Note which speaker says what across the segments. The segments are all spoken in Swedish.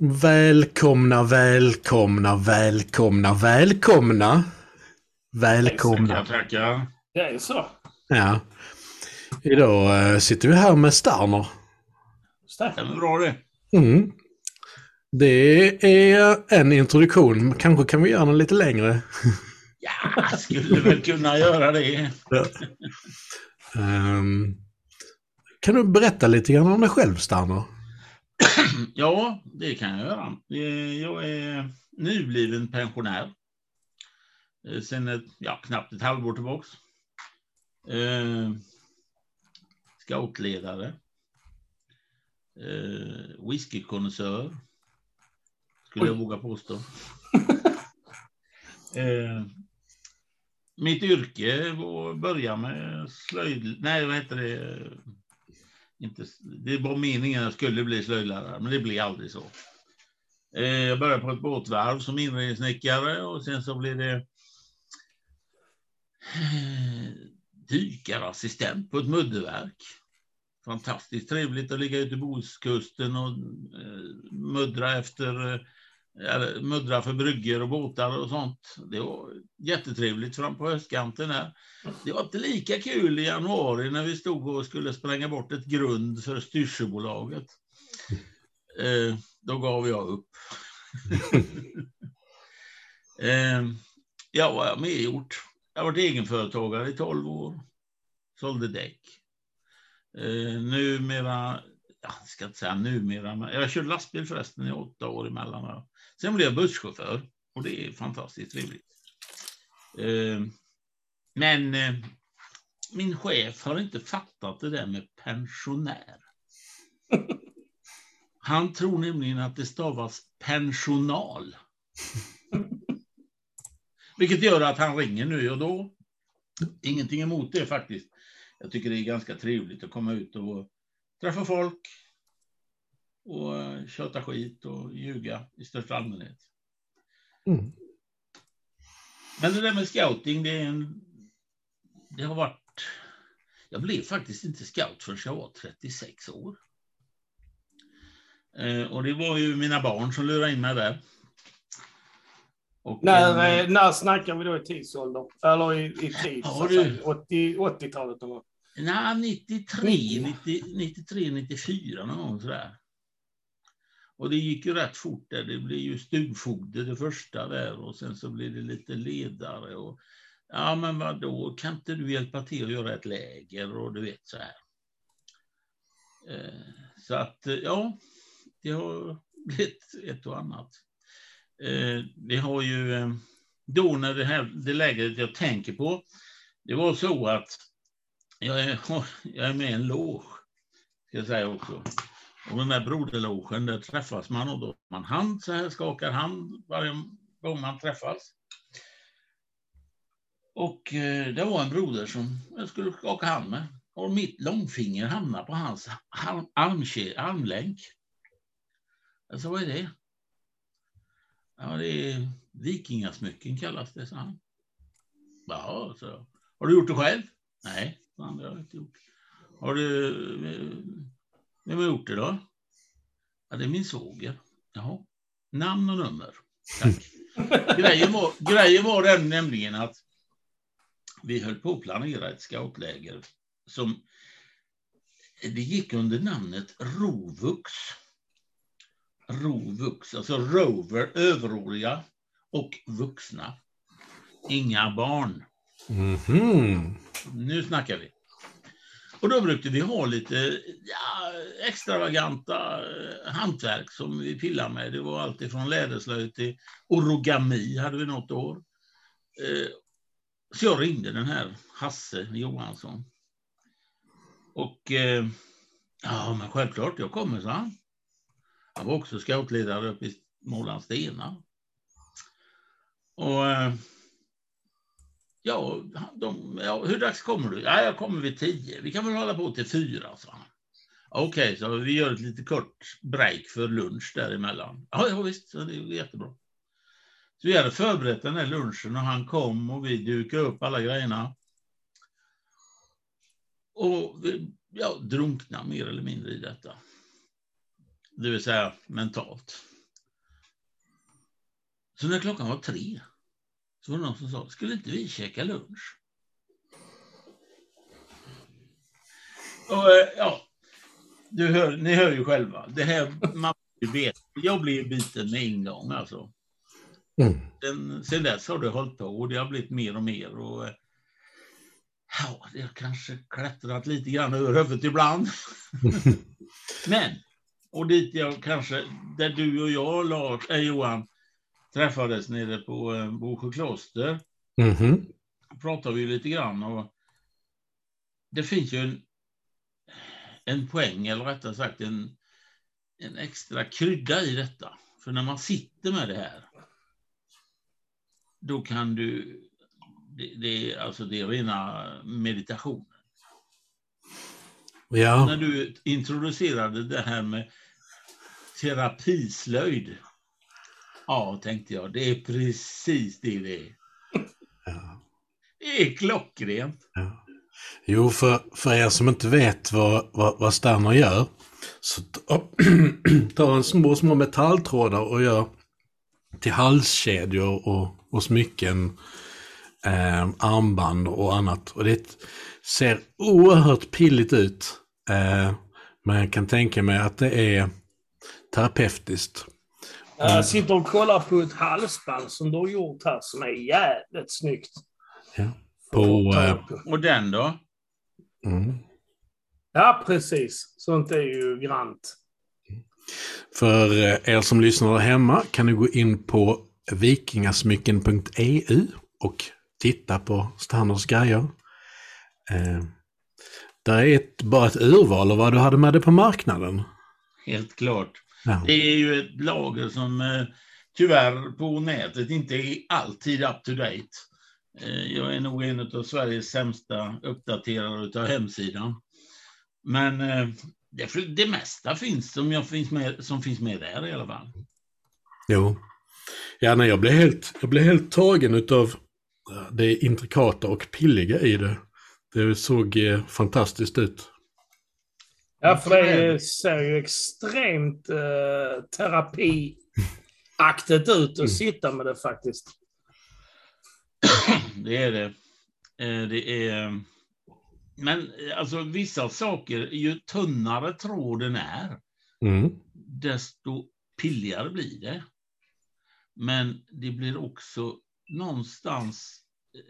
Speaker 1: Välkomna, välkomna, välkomna, välkomna. Välkomna.
Speaker 2: Tackar, tackar.
Speaker 3: Det är så.
Speaker 1: Ja. Idag eh, sitter vi här med Starner.
Speaker 2: Stämmer bra det.
Speaker 1: Mm. Det är en introduktion. Kanske kan vi göra den lite längre.
Speaker 2: Ja, skulle väl kunna göra det.
Speaker 1: Ehm, kan du berätta lite grann om dig själv, Starner?
Speaker 2: Ja, det kan jag göra. Eh, Jag är nybliven pensionär. Eh, Sen ett, ja, knappt ett halvår tillbaks. Eh, Scoutledare. Eh, Whiskykonnässör. Skulle jag våga påstå. eh, mitt yrke var att börja med slöjd... Nej, vad heter det? Inte, det var meningen att jag skulle bli slöjdlärare, men det blev aldrig så. Eh, jag började på ett båtvarv som inredningssnickare och sen så blev det eh, dykarassistent på ett mudderverk. Fantastiskt trevligt att ligga ute på Bohuskusten och eh, muddra efter muddra för bryggor och båtar och sånt. Det var jättetrevligt fram på höstkanten där. Det var inte lika kul i januari när vi stod och skulle spränga bort ett grund för Styrsöbolaget. Eh, då gav jag upp. eh, ja, vad har jag mer gjort? Jag har varit egenföretagare i 12 år. Sålde däck. Eh, numera, ja, jag ska inte säga numera, men jag körde lastbil förresten i åtta år emellan. Sen blev jag busschaufför och det är fantastiskt trevligt. Ehm, men eh, min chef har inte fattat det där med pensionär. Han tror nämligen att det stavas pensional. Vilket gör att han ringer nu och då. Ingenting emot det faktiskt. Jag tycker det är ganska trevligt att komma ut och träffa folk och eh, köta skit och ljuga i största allmänhet.
Speaker 1: Mm.
Speaker 2: Men det där med scouting, det, är en, det har varit... Jag blev faktiskt inte scout förrän jag var 36 år. Eh, och det var ju mina barn som lurade in mig där. Och,
Speaker 3: När,
Speaker 2: eh,
Speaker 3: eh, när snackar vi då i tidsålder? Eller i, i tid?
Speaker 2: Ja, du.
Speaker 3: säga. 80 80-talet någon gång.
Speaker 2: Nej, 93,
Speaker 3: 90.
Speaker 2: 90, 93, 94 någon gång sådär. Och det gick ju rätt fort där. Det blev ju stugfogde det första där och sen så blev det lite ledare och ja men vadå, kan inte du hjälpa till att göra ett läger och du vet så här. Eh, Så att eh, ja, det har blivit ett och annat. Eh, Det har ju eh, då när det här det lägret jag tänker på, det var så att jag är, jag är med i en loge, ska jag säga också. Och den där broderlogen, där träffas man och då man hand så här, skakar hand varje gång man träffas. Och eh, det var en broder som jag skulle skaka hand med. Och mitt långfinger hamnade på hans arm, armlänk. Jag sa, vad är det? Ja, det är vikingasmycken kallas det, sa han. Ja, så. jag. Har du gjort det själv? Nej, sa han, det har jag inte gjort. Har du... Eh, vem har gjort det då? Ja, det är min svåger. Jaha. Namn och nummer. Tack. grejen, var, grejen var den nämligen att vi höll på att planera ett scoutläger som det gick under namnet Rovux. Rovux, alltså rover, överåriga och vuxna. Inga barn.
Speaker 1: Mhm.
Speaker 2: Nu snackar vi. Och då brukade vi ha lite ja, extravaganta eh, hantverk som vi pillade med. Det var allt från läderslöjd till origami hade vi något år. Eh, så jag ringde den här Hasse Johansson. Och eh, ja, men självklart, jag kommer, sa han. Han var också scoutledare uppe i Målandsstenar. Och Ja, de, ja, hur dags kommer du? Ja, jag kommer vid tio. Vi kan väl hålla på till fyra, sa han. Okej, så vi gör ett lite kort break för lunch däremellan. Ja, ja visst, så det är jättebra. Så vi hade förberett den här lunchen och han kom och vi dukade upp alla grejerna. Och vi ja, mer eller mindre i detta. Det vill säga mentalt. Så när klockan var tre så var det någon som sa, skulle inte vi käka lunch? Och, eh, ja, du hör, ni hör ju själva. Det här, man vet, jag blev biten med en gång alltså.
Speaker 1: Mm.
Speaker 2: Sen, sen dess har det hållit på och det har blivit mer och mer. Och, eh, ja, det har kanske klättrat lite grann över huvudet ibland. Men, och dit jag kanske, där du och jag, Lars, äh, Johan, träffades nere på eh, Bosjö kloster,
Speaker 1: Mhm.
Speaker 2: pratade vi lite grann och det finns ju en, en poäng, eller rättare sagt en, en extra krydda i detta. För när man sitter med det här, då kan du, det, det, är- alltså det är rena meditationen.
Speaker 1: Ja,
Speaker 2: När du introducerade det här med terapislöjd, ja, tänkte jag, det är precis det det är.
Speaker 1: ja.
Speaker 2: Det är klockrent.
Speaker 1: Ja. Jo, för, för er som inte vet vad, vad, vad Stanner gör, så ta- tar han små, små metalltrådar och gör till halskedjor och, och smycken, eh, armband och annat. Och det ser oerhört pilligt ut. Eh, men jag kan tänka mig att det är terapeutiskt.
Speaker 3: Jag sitter och kollar på ett halsband som du har gjort här som är jävligt snyggt.
Speaker 1: Ja. På, eh,
Speaker 3: på.
Speaker 2: Och den då?
Speaker 1: Mm.
Speaker 3: Ja, precis. Sånt är ju grant.
Speaker 1: För eh, er som lyssnar där hemma kan ni gå in på vikingasmycken.eu och titta på Stanners grejer. Eh, där är ett, bara ett urval av vad du hade med dig på marknaden.
Speaker 2: Helt klart.
Speaker 1: Ja.
Speaker 2: Det är ju ett lager som eh, tyvärr på nätet inte är alltid up to date. Eh, jag är nog en av Sveriges sämsta uppdaterare av hemsidan. Men eh, det, det mesta finns som, jag finns med, som finns med där i alla fall.
Speaker 1: Jo. Ja, nej, jag blev helt, jag blev helt tagen utav eh, det intrikata och pilliga i det. Det såg fantastiskt ut.
Speaker 3: Ja, för det ser ju extremt eh, terapiaktigt ut att
Speaker 1: Mm.
Speaker 3: sitta med det faktiskt.
Speaker 2: Det är det. Eh, Det är... Men eh, alltså vissa saker, ju tunnare tråden är,
Speaker 1: Mm.
Speaker 2: desto pilligare blir det. Men det blir också någonstans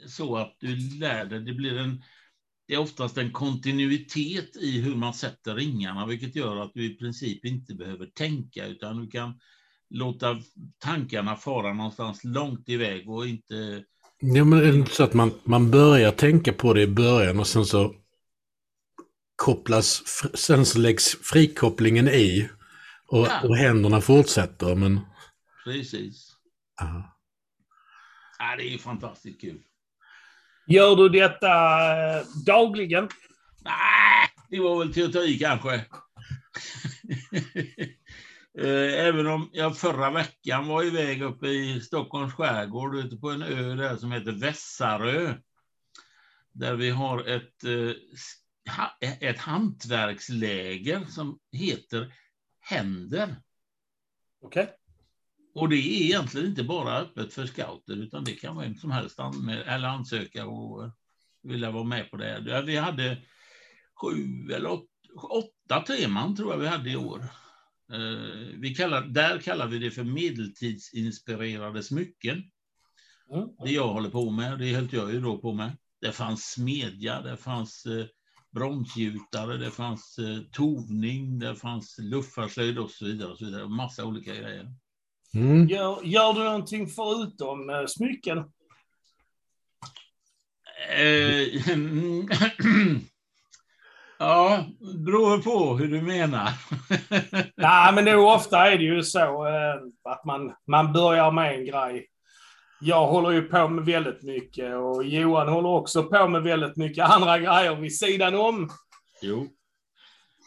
Speaker 2: så att du lär dig, det blir en, det är oftast en kontinuitet i hur man sätter ringarna, vilket gör att du i princip inte behöver tänka, utan du kan låta tankarna fara någonstans långt iväg och inte...
Speaker 1: Ja, men är det inte så att man, man börjar tänka på det i början och sen så kopplas, sen så läggs frikopplingen i och,
Speaker 2: Ja.
Speaker 1: och händerna fortsätter. Men,
Speaker 2: Precis.
Speaker 1: ja.
Speaker 2: Ja, det är fantastiskt kul.
Speaker 3: Gör du detta eh, dagligen?
Speaker 2: Nej, det var väl till att ta i kanske. Eh, Även om jag förra veckan var iväg uppe i Stockholms skärgård ute på en ö där som heter Vässarö. Där vi har ett, eh, ett hantverksläger som heter Händer.
Speaker 3: Okej.
Speaker 2: Och det är egentligen inte bara öppet för scouter utan det kan vem som helst anmäla, eller ansöka och eh, vilja vara med på det. Vi hade sju eller åt, åtta teman tror jag vi hade i år. Eh, Vi kallar, där kallar vi det för medeltidsinspirerade smycken.
Speaker 3: Mm.
Speaker 2: Det jag håller på med, det höll jag ju då på med. Det fanns smedja, det fanns eh, bromsgjutare, det fanns eh, tovning, det fanns luffarslöjd och så vidare. Och så vidare. Massa olika grejer.
Speaker 1: Mm.
Speaker 3: Gör, gör du någonting förutom eh, smycken?
Speaker 2: Eh, ja, beror på hur du menar.
Speaker 3: Nej, men det ofta är det ju så eh, att man, man börjar med en grej. Jag håller ju på med väldigt mycket och Johan håller också på med väldigt mycket andra grejer vid sidan om.
Speaker 2: jo.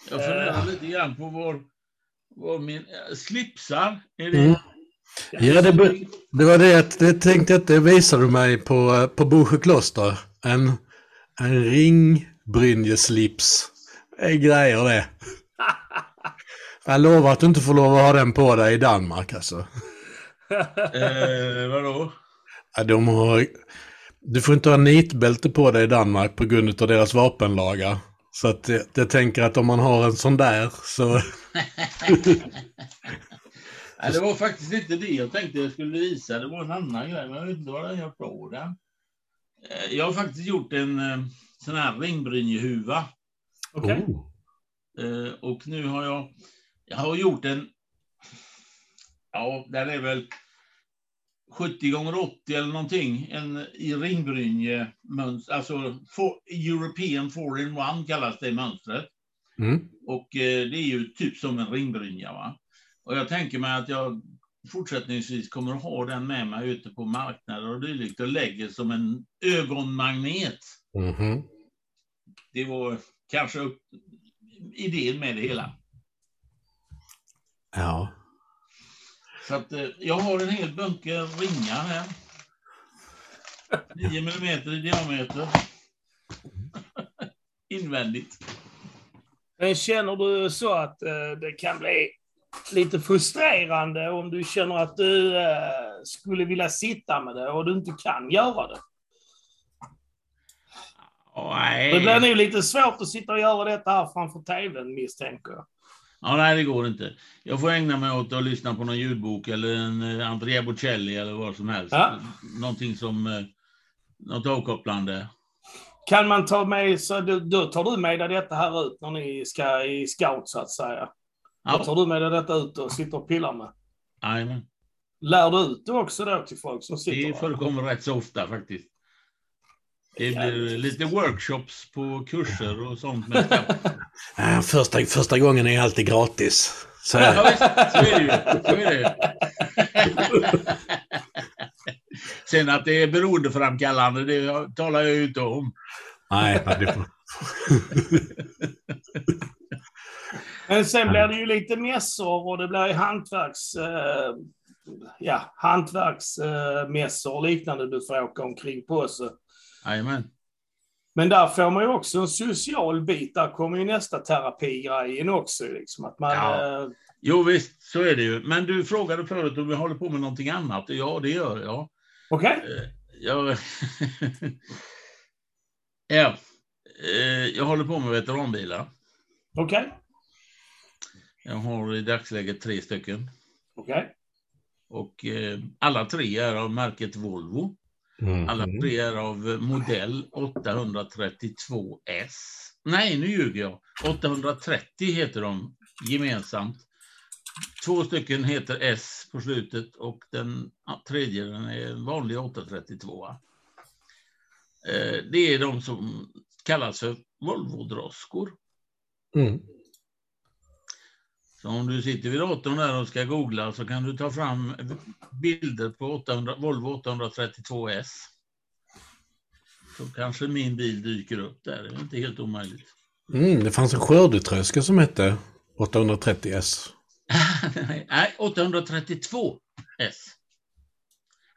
Speaker 2: Jag funderar lite grann på vår, vår min, slipsar. Är det,
Speaker 1: Mm. Ja, det, det var det att det tänkte att det visade du mig på, på Bosjö kloster. En, en ringbrynjeslips. Det är grejer det. Jag lovar att du inte får lov att ha den på dig i Danmark alltså.
Speaker 2: Eh, vadå?
Speaker 1: Ja, de har... Du får inte ha nitbälte på dig i Danmark på grund av deras vapenlagar. Så att jag, jag tänker att om man har en sån där så...
Speaker 2: Nej, det var faktiskt inte det jag tänkte jag skulle visa. Det var en annan grej, men jag vet inte vad jag har på den. Eh, Jag har faktiskt gjort en eh, sån här ringbrynjehuva.
Speaker 3: Okej.
Speaker 1: Oh.
Speaker 2: Eh, Och nu har jag, jag har gjort en, ja, den är väl 70 gånger 80 eller någonting, en i ringbrynje mönster, alltså for, European 4-in-1 kallas det mönstret.
Speaker 1: Mm.
Speaker 2: Och det är ju typ som en ringbrynja. Va? Och jag tänker mig att jag fortsättningsvis kommer att ha den med mig ute på marknader och dylikt och lägger som en ögonmagnet.
Speaker 1: Mhm.
Speaker 2: Det var kanske upp, idén med det hela.
Speaker 1: Ja.
Speaker 2: Så att eh, jag har en hel bunke ringar här. 9 millimeter i diameter. Invändigt.
Speaker 3: Men känner du så att eh, det kan bli lite frustrerande om du känner att du eh, skulle vilja sitta med det och du inte kan göra det?
Speaker 2: Nej.
Speaker 3: Det blir nog lite svårt att sitta och göra detta här framför tvn misstänker jag.
Speaker 2: Ja, nej, det går inte. Jag får ägna mig åt att lyssna på någon ljudbok eller en eh, Andrea Bocelli eller vad som helst.
Speaker 3: Ja.
Speaker 2: Någonting som... eh, Något avkopplande.
Speaker 3: Kan man ta med, så då, då tar du med dig detta här ut när ni ska i scout så att säga? Då
Speaker 2: Ja,
Speaker 3: tar du med dig detta ut och sitter och pillar med?
Speaker 2: jajamän.
Speaker 3: Lär du ut det också då till folk som sitter
Speaker 2: det förekommer rätt så ofta faktiskt. Det blir lite workshops på kurser och sånt. Med
Speaker 1: första, första gången är alltid gratis. Så
Speaker 2: Ja, visst, så är det ju. Så är det ju. Sen att det är beroendeframkallande, det talar jag ju inte om.
Speaker 1: Nej, nej, det får...
Speaker 3: Men sen blir det ju lite mässor och det blir hantverks... Eh, ja, hantverksmässor och liknande du får åka omkring på. Så.
Speaker 2: Jajamän.
Speaker 3: Men där får man ju också en social bit. Där kommer ju nästa terapigrejen också. Liksom, att man,
Speaker 2: Ja.
Speaker 3: eh,
Speaker 2: Jo visst, så är det ju. Men du frågade förut om vi håller på med någonting annat. Ja, det gör jag.
Speaker 3: Okej?
Speaker 2: Eh, Jag, ja. Eh, jag håller på med veteranbilar.
Speaker 3: Okej?
Speaker 2: Jag har i dagsläget tre stycken.
Speaker 3: Okej?
Speaker 2: Och eh, alla tre är av märket Volvo.
Speaker 1: Mhm.
Speaker 2: Alla tre är av modell 832S. Nej, nu ljuger jag. 830 heter de gemensamt. Två stycken heter S på slutet och den ja, tredje den är en vanlig 832. Eh, Det är de som kallas för Volvo-droskor.
Speaker 1: Mm.
Speaker 2: Så om du sitter vid datorn där och ska googla så kan du ta fram bilder på 800, Volvo 832S. Så kanske min bil dyker upp där. Det är inte helt omöjligt.
Speaker 1: Mm, det fanns en skördetröska som hette 830S.
Speaker 2: Nej, 832S.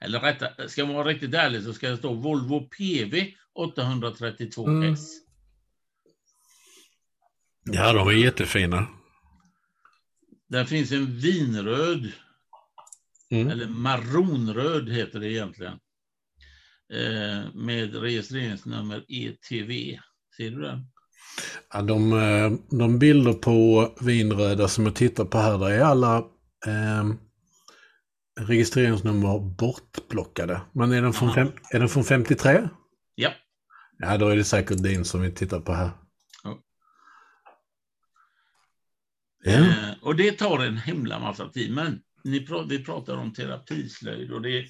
Speaker 2: Eller rätta, ska man vara riktigt ärlig så ska det stå Volvo PV 832S.
Speaker 3: Mm.
Speaker 1: Ja, de är jättefina.
Speaker 2: Där finns en vinröd,
Speaker 1: Mm.
Speaker 2: eller maronröd heter det egentligen. Eh, med registreringsnummer ETV. Ser du den?
Speaker 1: Ja, de, eh, de bilder på vinröda som jag tittar på här, där är alla eh, registreringsnummer bortplockade. Men är den, från fem, är den från 53?
Speaker 2: Ja.
Speaker 1: Ja, då är det säkert din som vi tittar på här.
Speaker 2: Ja. Eh, och det tar en himla massa tid. Men ni vi pratar om terapislöjd och det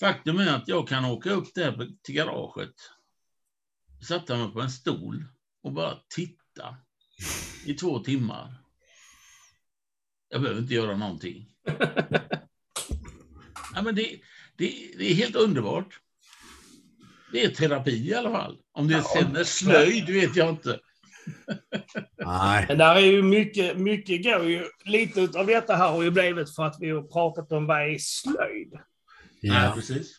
Speaker 2: faktum är att jag kan åka upp där till garaget, sätta mig på en stol och bara titta i två timmar. Jag behöver inte göra någonting. ja, men det, det, det är helt underbart. Det är terapi i alla fall. Om det
Speaker 3: Ja.
Speaker 2: sen är slöjd vet jag inte.
Speaker 1: Nej.
Speaker 3: Men där är ju mycket, mycket går ju, lite av detta här har ju blivit för att vi har pratat om vad är slöjd.
Speaker 2: Nej,
Speaker 1: Ja.
Speaker 2: precis.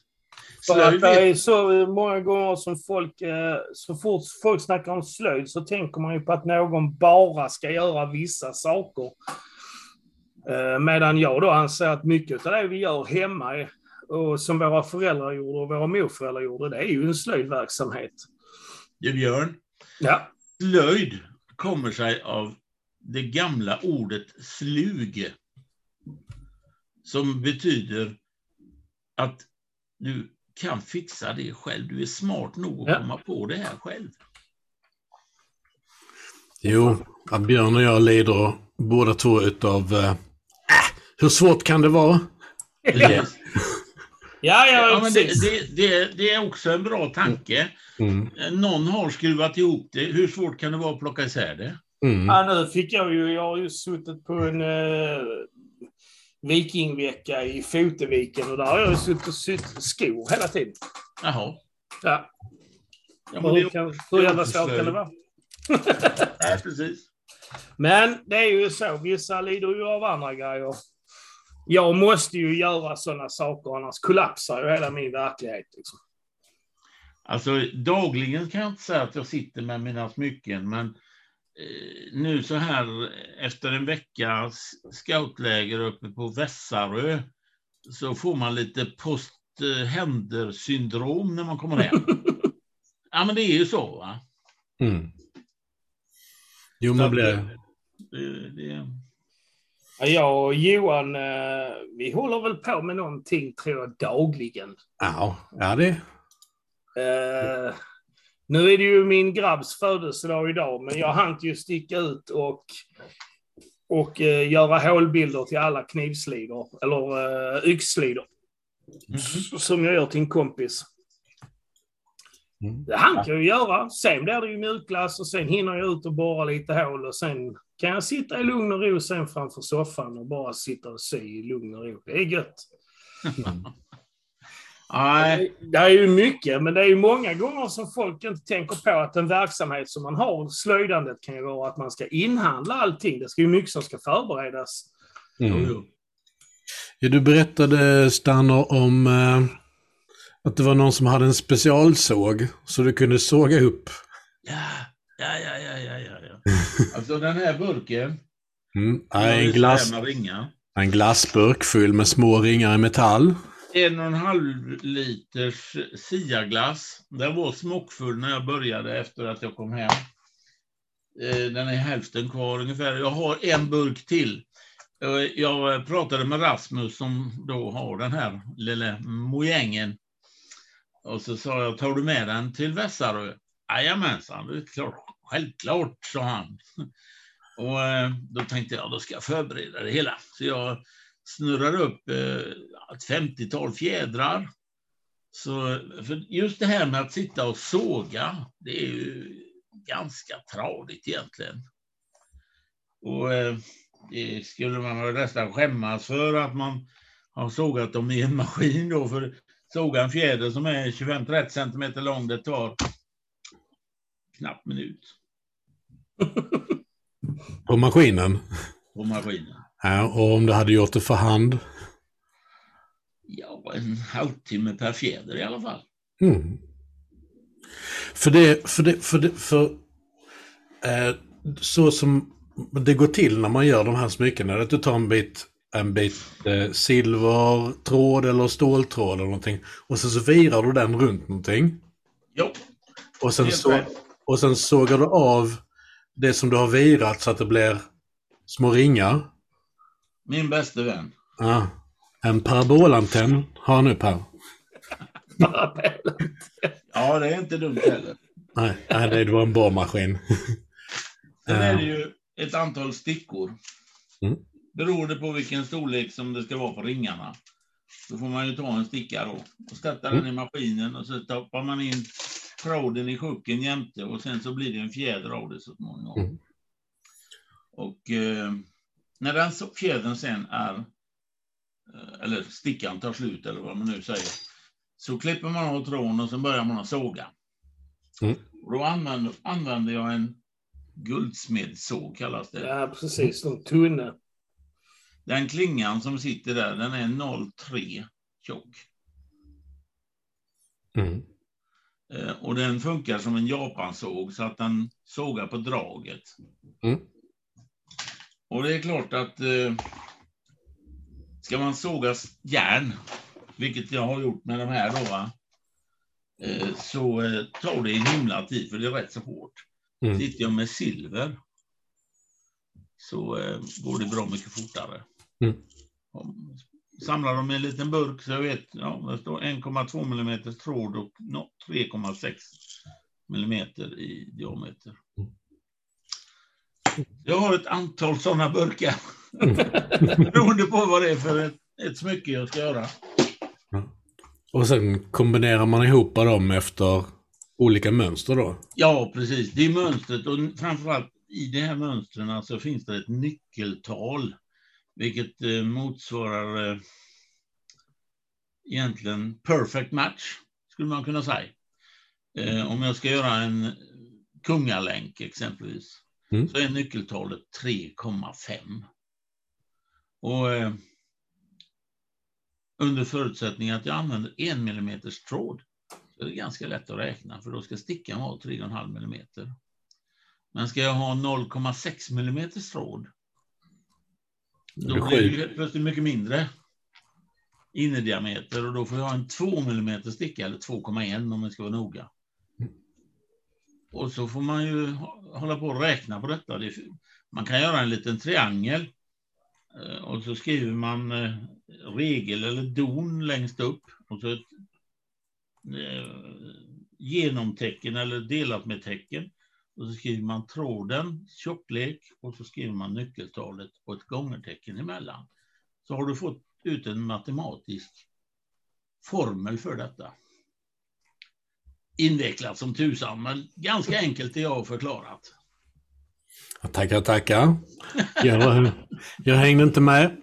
Speaker 3: För
Speaker 2: Slöjd
Speaker 3: att det är så många gånger som folk, eh, så fort folk snackar om slöjd så tänker man ju på att någon bara ska göra vissa saker. Eh, Medan jag då anser att mycket av det vi gör hemma är, och som våra föräldrar gjorde och våra morföräldrar gjorde, det är ju en slöjdverksamhet.
Speaker 2: Du Björn,
Speaker 3: Ja,
Speaker 2: slöjd kommer sig av det gamla ordet sluge. Som betyder att du kan fixa det själv. Du är smart nog att
Speaker 3: Ja.
Speaker 2: komma på det här själv.
Speaker 1: Jo, Björn och jag lider båda två utav... Äh, hur svårt kan det vara?
Speaker 2: Precis.
Speaker 3: ja, ja,
Speaker 2: Ja, men det, det, det, det är också en bra tanke.
Speaker 1: Mm.
Speaker 2: Någon har skruvat ihop det. Hur svårt kan det vara att plocka isär det?
Speaker 1: Mm.
Speaker 3: Ja, nu fick jag ju, jag har ju suttit på en eh, vikingvecka i Foteviken och där har jag ju suttit och sytt skor hela tiden.
Speaker 2: Jaha.
Speaker 3: Ja,
Speaker 2: Ja, men det
Speaker 3: hur,
Speaker 2: är,
Speaker 3: kan, hur jävla svårt kan det vara?
Speaker 2: ja, precis.
Speaker 3: Men det är ju så, vissa lider ju av andra grejer. Jag måste ju göra sådana saker, annars kollapsar ju hela min verklighet. Liksom.
Speaker 2: Alltså dagligen kan jag inte säga att jag sitter med mina smycken, men eh, nu så här efter en veckas scoutläger uppe på Vässarö så får man lite post eh, händer-syndrom när man kommer hem. ja, men det är ju så. Va?
Speaker 1: Mm. Jo, man blir...
Speaker 2: Det, det,
Speaker 3: Ja, Jag och Johan, eh, vi håller väl på med någonting, tror jag, dagligen.
Speaker 1: Ja, ja det...
Speaker 3: Eh, nu är det ju min grabbs födelsedag idag, men jag hann ju sticka ut och, och eh, göra hålbilder till alla knivslidor, eller eh, yxslidor, s- som jag gör till en kompis.
Speaker 1: Mm.
Speaker 3: Det hann jag ju göra. Sen blir det ju mjukglass och sen hinner jag ut och borra lite hål och sen kan jag sitta i lugn och ro sen framför soffan och bara sitta och sy i lugn och ro. Det är gött.
Speaker 2: nej,
Speaker 3: Det är ju mycket, men det är ju många gånger som folk inte tänker på att en verksamhet som man har, slöjdandet, kan ju vara att man ska inhandla allting. Det ska ju mycket som ska förberedas.
Speaker 1: Mm. Ja, du berättade, Stanner, om eh, att det var någon som hade en specialsåg så du kunde såga upp.
Speaker 2: Ja, ja, ja, ja, ja, ja. Alltså den här burken.
Speaker 1: Mm. En, glass, en glassburk fylld med små ringar i metall.
Speaker 2: En och en halv liters siaglass. Den var smockfull när jag började efter att jag kom hem. Eh, Den är hälften kvar ungefär. Jag har en burk till. Eh, Jag pratade med Rasmus som då har den här lilla mojängen. Och så sa jag, tar du med den till Vässarö? Jajamensan, det är klart, självklart, sa han. Och eh, då tänkte jag, då ska jag förbereda det hela. Så jag snurrar upp eh, ett 50-tal fjädrar. Så, för just det här med att sitta och såga, det är ju ganska tradigt egentligen. Och eh, det skulle man nästan skämmas för att man har sågat dem i en maskin då, för såga en fjäder som är 25-30 centimeter lång, det tar knappt minut
Speaker 1: På maskinen.
Speaker 2: på maskinen.
Speaker 1: Ja, och om du hade gjort det för hand.
Speaker 2: Ja, en halvtimme per fjäder i alla fall.
Speaker 1: Mm. För det, för det, för det, för eh, så som det går till när man gör de här smyckena, att du tar en bit, en bit eh, silvertråd eller ståltråd eller någonting och sen så virar du den runt någonting.
Speaker 2: Jo,
Speaker 1: Och sen, så, och sen sågar du av det som du har virat så att det blir små ringar.
Speaker 2: min bäste vän.
Speaker 1: Ja. En parabolantenn har nu Per.
Speaker 2: Ja, det är inte dumt heller.
Speaker 1: Nej, nej, det var en borrmaskin.
Speaker 2: Sen är det ju ett antal stickor.
Speaker 1: Mm.
Speaker 2: Beroende på vilken storlek som det ska vara på ringarna. Då får man ju ta en sticka då och sätta den i maskinen och så stoppar man in tråden i sjuken jämte och sen så blir det en fjäder av det så småningom.
Speaker 1: Mm.
Speaker 2: Och eh, när den så- fjädern sen är, eh, eller stickan tar slut eller vad man nu säger, så klipper man av tråden och sen börjar man att såga.
Speaker 1: Mm.
Speaker 2: Och då använder, använder jag en guldsmedssåg kallas det.
Speaker 3: Ja, precis. En tunne.
Speaker 2: Den klingan som sitter där, den är 0,3 tjock.
Speaker 1: Mm.
Speaker 2: Eh, och den funkar som en japansåg så att den sågar på draget.
Speaker 1: Mm.
Speaker 2: Och det är klart att eh, ska man såga järn, vilket jag har gjort med de här då, va? Eh, så eh, tar det en himla tid för det är rätt så hårt.
Speaker 1: Mm.
Speaker 2: Sitter jag med silver så går det bra mycket fortare.
Speaker 1: Mm.
Speaker 2: Samlar de i en liten burk så jag vet, ja, det står 1,2 mm tråd och nå- 3,6 mm i diameter. Jag har ett antal sådana burkar. Beroende på vad det är för ett, ett smycke jag ska göra.
Speaker 1: Och sen kombinerar man ihop dem efter olika mönster då.
Speaker 2: Ja, precis. Det är mönstret och framförallt i de här mönstren så finns det ett nyckeltal, vilket eh, motsvarar eh, egentligen perfect match, skulle man kunna säga. Eh, om jag ska göra en kungalänk exempelvis,
Speaker 1: Mm.
Speaker 2: så är nyckeltalet 3,5. Och eh, under förutsättning att jag använder en millimeters tråd så är det ganska lätt att räkna, för då ska stickan vara 3,5 millimeter. Men ska jag ha 0,6 millimeters tråd, då blir det plötsligt mycket mindre innediameter och då får jag ha en 2 mm sticka, eller 2,1 om jag ska vara noga. Och så får man ju hå- hålla på och räkna på detta. Man kan göra en liten triangel eh, och så skriver man eh, regel eller don längst upp och så ett eh, genomtecken eller delat med tecken. Och så skriver man tråden, tjocklek och så skriver man nyckeltalet och ett gångertecken emellan. Så har du fått ut en matematisk formel för detta. Invecklat som tusan, men ganska enkelt är jag förklarat.
Speaker 1: Ja, Tackar, tackar. Jag, jag hängde inte med.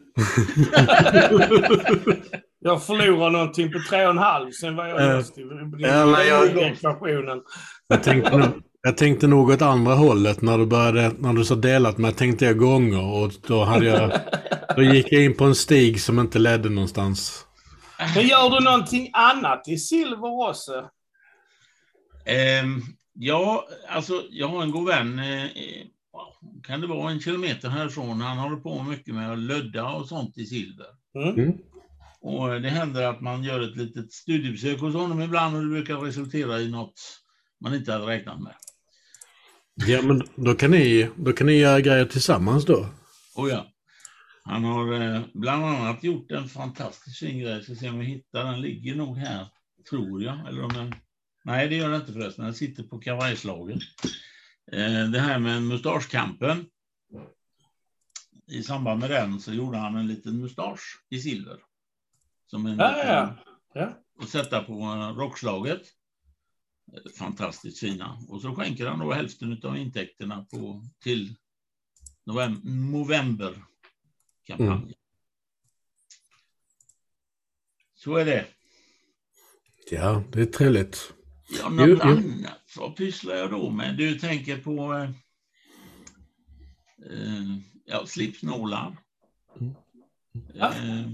Speaker 3: Jag förlorade någonting på tre och en halv, sen var jag
Speaker 1: Eh,
Speaker 3: lost i
Speaker 1: ja, jag-
Speaker 3: i ekvationen.
Speaker 1: Jag tänkte, nog- jag tänkte nog åt andra hållet när du började, när du sa delat med tänkte jag gånger och då hade jag, då gick jag in på en stig som inte ledde någonstans.
Speaker 3: Men gör du någonting annat i silver också?
Speaker 2: Ehm, ja, alltså jag har en god vän, eh, eh, kan det vara en kilometer härifrån, han håller på mycket med att lödda och sånt i silver.
Speaker 3: Mm.
Speaker 2: Och det händer att man gör ett litet studiebesök hos honom ibland och det brukar resultera i något man inte hade räknat med.
Speaker 1: Ja, men då kan ni, då kan ni göra grejer tillsammans då.
Speaker 2: Och ja, han har eh, bland annat gjort en fantastisk fin grej. Ska se om jag hittar den. ligger nog här, tror jag. Eller om den... Nej, det gör den inte förresten. Den sitter på kavajslagen. Eh, det här med mustaschkampen. I samband med den så gjorde han en liten mustasch i silver. Som en
Speaker 3: Ja,
Speaker 2: liten-
Speaker 3: ja. ja.
Speaker 2: och sätta på rockslaget. Fantastiskt fina. Och så skänker han då hälften av intäkterna på, till novem- novemberkampanjen.
Speaker 1: Mm.
Speaker 2: Så är det.
Speaker 1: Ja, det är trevligt.
Speaker 2: Ja, något
Speaker 1: Jo,
Speaker 2: annat. Vad pysslar jag då med? Du tänker på eh, eh, ja, slipsnålar.
Speaker 1: Mm.
Speaker 2: Eh,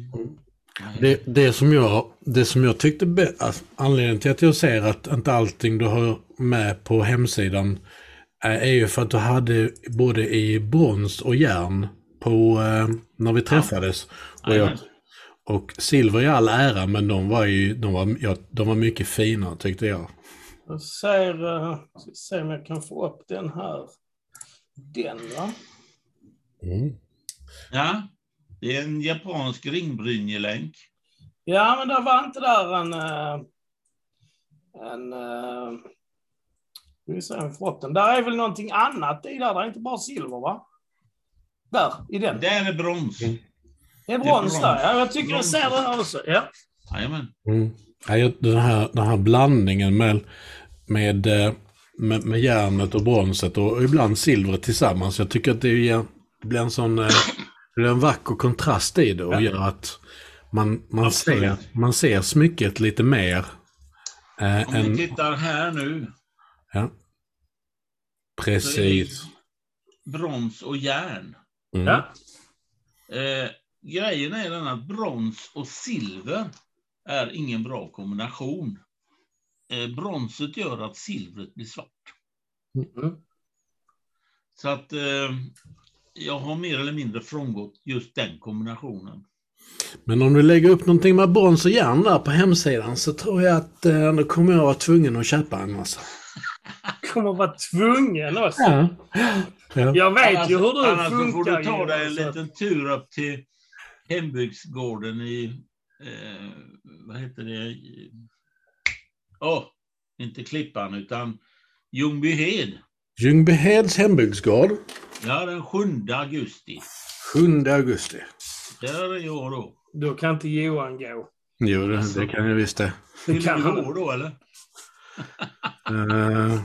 Speaker 1: Det, det, som jag, det som jag tyckte, be- alltså, anledningen till att jag ser att inte allting du har med på hemsidan är, är ju för att du hade både i brons och järn på eh, när vi träffades. Och, jag, och silver i all ära, men de var ju de var, ja, de var mycket finare tyckte jag.
Speaker 3: Jag ser, uh, ska se om jag kan få upp den här. Den va?
Speaker 1: Mm.
Speaker 2: Ja, det är en japansk ringbrynjelänk.
Speaker 3: Ja, men där var inte där en... eh, en uh, vi se om vi får upp den. Där är väl någonting annat i där. Det är inte bara silver va? Där, i den.
Speaker 2: Det är brons.
Speaker 1: Mm.
Speaker 3: Det är
Speaker 2: det är
Speaker 3: brons
Speaker 2: brons.
Speaker 3: där. Ja, jag tycker jag
Speaker 2: Brons.
Speaker 3: ser det här också. Ja.
Speaker 2: Jajamän.
Speaker 1: Mm. Ja, jag- den, här, den här blandningen med, med, eh, med, med järnet och bronset och ibland silvret tillsammans. Jag tycker att det, det blir en sån eh, det blir en vacker kontrast i det och
Speaker 3: Ja.
Speaker 1: gör att man, man,
Speaker 2: Absolut.
Speaker 1: ser, man ser smycket lite mer. Eh,
Speaker 2: Om vi
Speaker 1: än,
Speaker 2: tittar här nu,
Speaker 1: ja.
Speaker 2: är
Speaker 1: Precis.
Speaker 2: brons och järn.
Speaker 1: Mm.
Speaker 3: Ja.
Speaker 2: Eh, grejen är den att brons och silver är ingen bra kombination. Eh, bronset gör att silvret blir svart.
Speaker 3: Mm.
Speaker 2: Så att eh, jag har mer eller mindre frångått just den kombinationen.
Speaker 1: Men om du lägger upp någonting med brons och järn där på hemsidan så tror jag att eh, då kommer jag vara tvungen att köpa en massa.
Speaker 3: Kommer vara tvungen också.
Speaker 1: Ja. ja.
Speaker 3: Jag vet
Speaker 2: Annars,
Speaker 3: ju hur du
Speaker 2: annars så får
Speaker 3: funkar.
Speaker 2: du ta dig en liten tur upp till hembygdsgården i, eh, vad heter det? Åh, inte Klippan utan Ljungbyhed.
Speaker 1: Ljungbyheds hembygdsgård,
Speaker 2: Ja, den 7 augusti.
Speaker 1: 7 augusti.
Speaker 2: Där är jag då.
Speaker 3: Då kan inte Johan gå.
Speaker 1: Jo, det, det kan jag visst det.
Speaker 3: Kan
Speaker 2: du år då eller?
Speaker 1: Uh,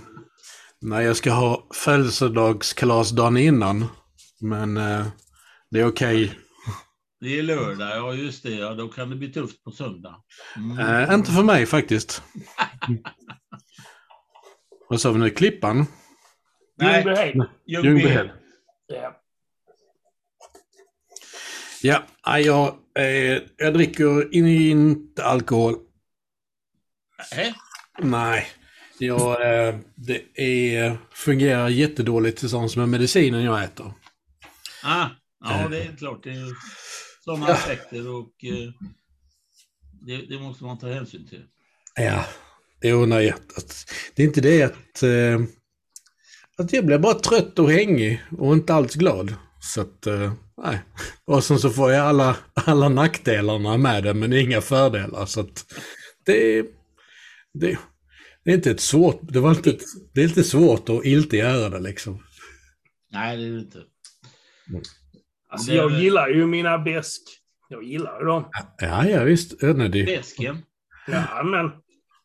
Speaker 1: nej, jag ska ha födelsedagskalas dagen innan. Men eh, det är okej.
Speaker 2: Det är lördag, ja just det. Ja, då kan det bli tufft på söndag. Mm.
Speaker 1: Eh, inte för mig faktiskt. Vad sa vi nu? Klippan?
Speaker 2: Nej,
Speaker 3: Ljungbyhed.
Speaker 1: Ljungbyhed.
Speaker 3: Ja.
Speaker 1: Ja, jag, eh, jag dricker in, inte alkohol.
Speaker 2: Nej.
Speaker 1: Nej. Jag, eh, det är, fungerar jättedåligt tillsammans med medicinen jag äter.
Speaker 2: Ah, ja, det är klart. Det är sådana aspekter och eh, det, det måste man ta hänsyn till.
Speaker 1: Ja, nej. Att, att, det är inte det att, eh, att jag blir bara trött och hängig och inte alls glad. Så att, eh, nej. Och sen så får jag alla, alla nackdelarna med det men inga fördelar. Så att det, det, det är inte ett svårt, det var inte, det är inte svårt att inte göra det liksom.
Speaker 2: Nej, det är det inte.
Speaker 3: Alltså
Speaker 2: Det-
Speaker 3: jag gillar ju mina bäsk. Jag gillar ju dem.
Speaker 1: Ja, ja visst.
Speaker 2: Läsken.
Speaker 3: Ja, men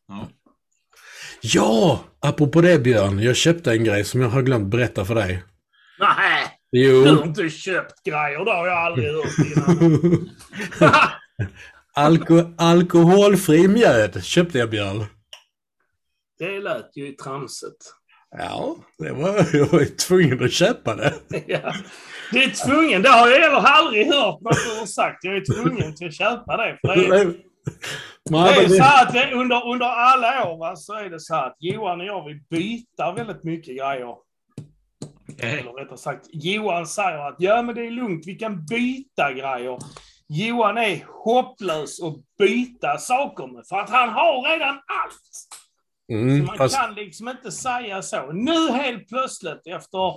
Speaker 2: Ja.
Speaker 1: Ja! Apropå det Björn, jag köpte en grej som jag har glömt berätta för dig.
Speaker 3: nej. Du har
Speaker 1: Jo.
Speaker 3: inte köpt grejer. Det har jag aldrig hört innan.
Speaker 1: Alko alkoholfri mjöd köpte jag Björn.
Speaker 3: det lät ju tramsigt.
Speaker 1: Ja, det var, jag var ju tvungen att köpa det.
Speaker 3: Ja. Det är tvungen. Det har jag heller aldrig hört någon har sagt. Jag är tvungen till att köpa det. För det är, det är så att det, under, under alla år va, så är det så att Johan och jag vi byter väldigt mycket grejer.
Speaker 2: Okej.
Speaker 3: Eller rättare sagt, Johan säger att ja men det är lugnt, vi kan byta grejer. Johan är hopplös att byta saker med, för att han har redan allt. Så
Speaker 1: Mm,
Speaker 3: man
Speaker 1: fast,
Speaker 3: kan liksom inte säga så. Nu helt plötsligt efter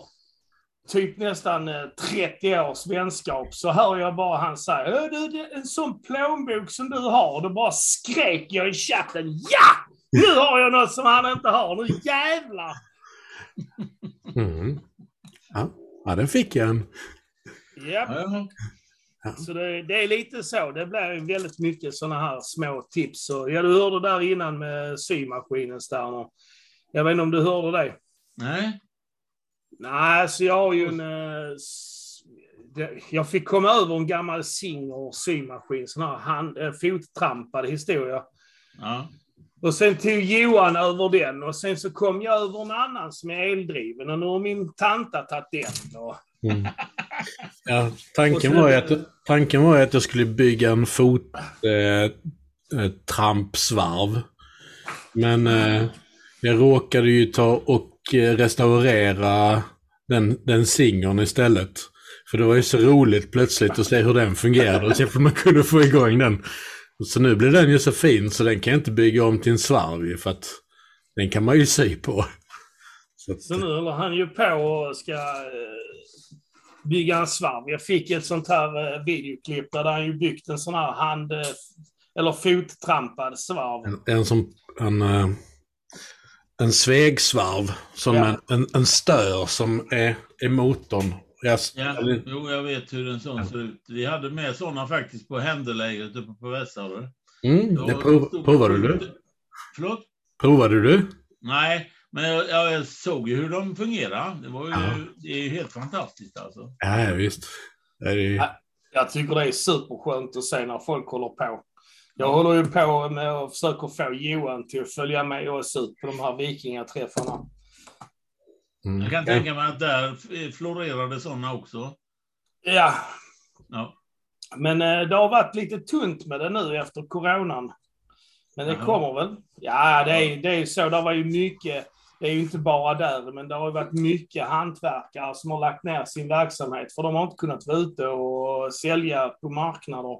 Speaker 3: typ nästan eh, 30 års vänskap så hör jag bara han säga "Ö, du, det är en sån plånbok som du har. Då bara skrek jag i chatten ja! Nu har jag något som han inte har. Nu jävlar!
Speaker 1: mm. ja. ja, den fick jag en.
Speaker 2: Ja, ja.
Speaker 3: Så det, det är lite så. Det blir väldigt mycket sådana här små tips. Och, ja, du hörde där innan med symaskinen, Sterner. Jag vet inte om du hörde det?
Speaker 2: Nej.
Speaker 3: Nej, så jag har ju en... eh, Jag fick komma över en gammal Singer symaskin, sån här hand, eh, fottrampad historia.
Speaker 2: Ja.
Speaker 3: Och sen tog Johan över den och sen så kom jag över en annan som är eldriven och nu har min tanta tagit den. Och,
Speaker 1: Mm. Ja, tanken, var ju att, tanken var ju att jag skulle bygga en fot eh, trampsvarv. Men eh, jag råkade ju ta och restaurera den, den singern istället. För det var ju så roligt plötsligt att se hur den fungerade och se om man kunde få igång den. Så nu blir den ju så fin så den kan jag inte bygga om till en svarv för att den kan man ju sy på. Så att,
Speaker 3: så nu håller han ju på och ska eh, bygga en svarv. Jag fick ett sånt här eh, videoklipp där han ju byggt en sån här hand... Eh, eller fottrampad svarv.
Speaker 1: En, en som en, eh, en svegsvarv, som
Speaker 3: Ja.
Speaker 1: en, en, en stör som är, är motorn. Jag,
Speaker 2: Ja,
Speaker 1: eller-
Speaker 2: jo, jag vet hur en sån ser ut. Vi hade med sådana faktiskt på händelägret uppe på Västhavet.
Speaker 1: mm, det prov, provade du?
Speaker 2: Förlåt?
Speaker 1: Provade du?
Speaker 2: Nej, men jag, jag såg ju hur de fungerar. Det var ju,
Speaker 1: Ja.
Speaker 2: det är ju helt fantastiskt alltså.
Speaker 1: Ja, visst. Det är ju,
Speaker 3: Ja. Jag tycker det är superskönt att se när folk håller på. Jag håller ju på med att försöka få Johan till att följa med oss ut på de här vikingaträffarna.
Speaker 1: mm,
Speaker 2: Jag kan tänka mig att där florerade sådana också.
Speaker 3: Ja,
Speaker 2: Ja.
Speaker 3: men eh, det har varit lite tunt med det nu efter coronan. Men det kommer väl? Ja, det är, det är så. Det var ju mycket, det är ju inte bara där, men det har ju varit mycket hantverkare som har lagt ner sin verksamhet för de har inte kunnat vara ute och sälja på marknader.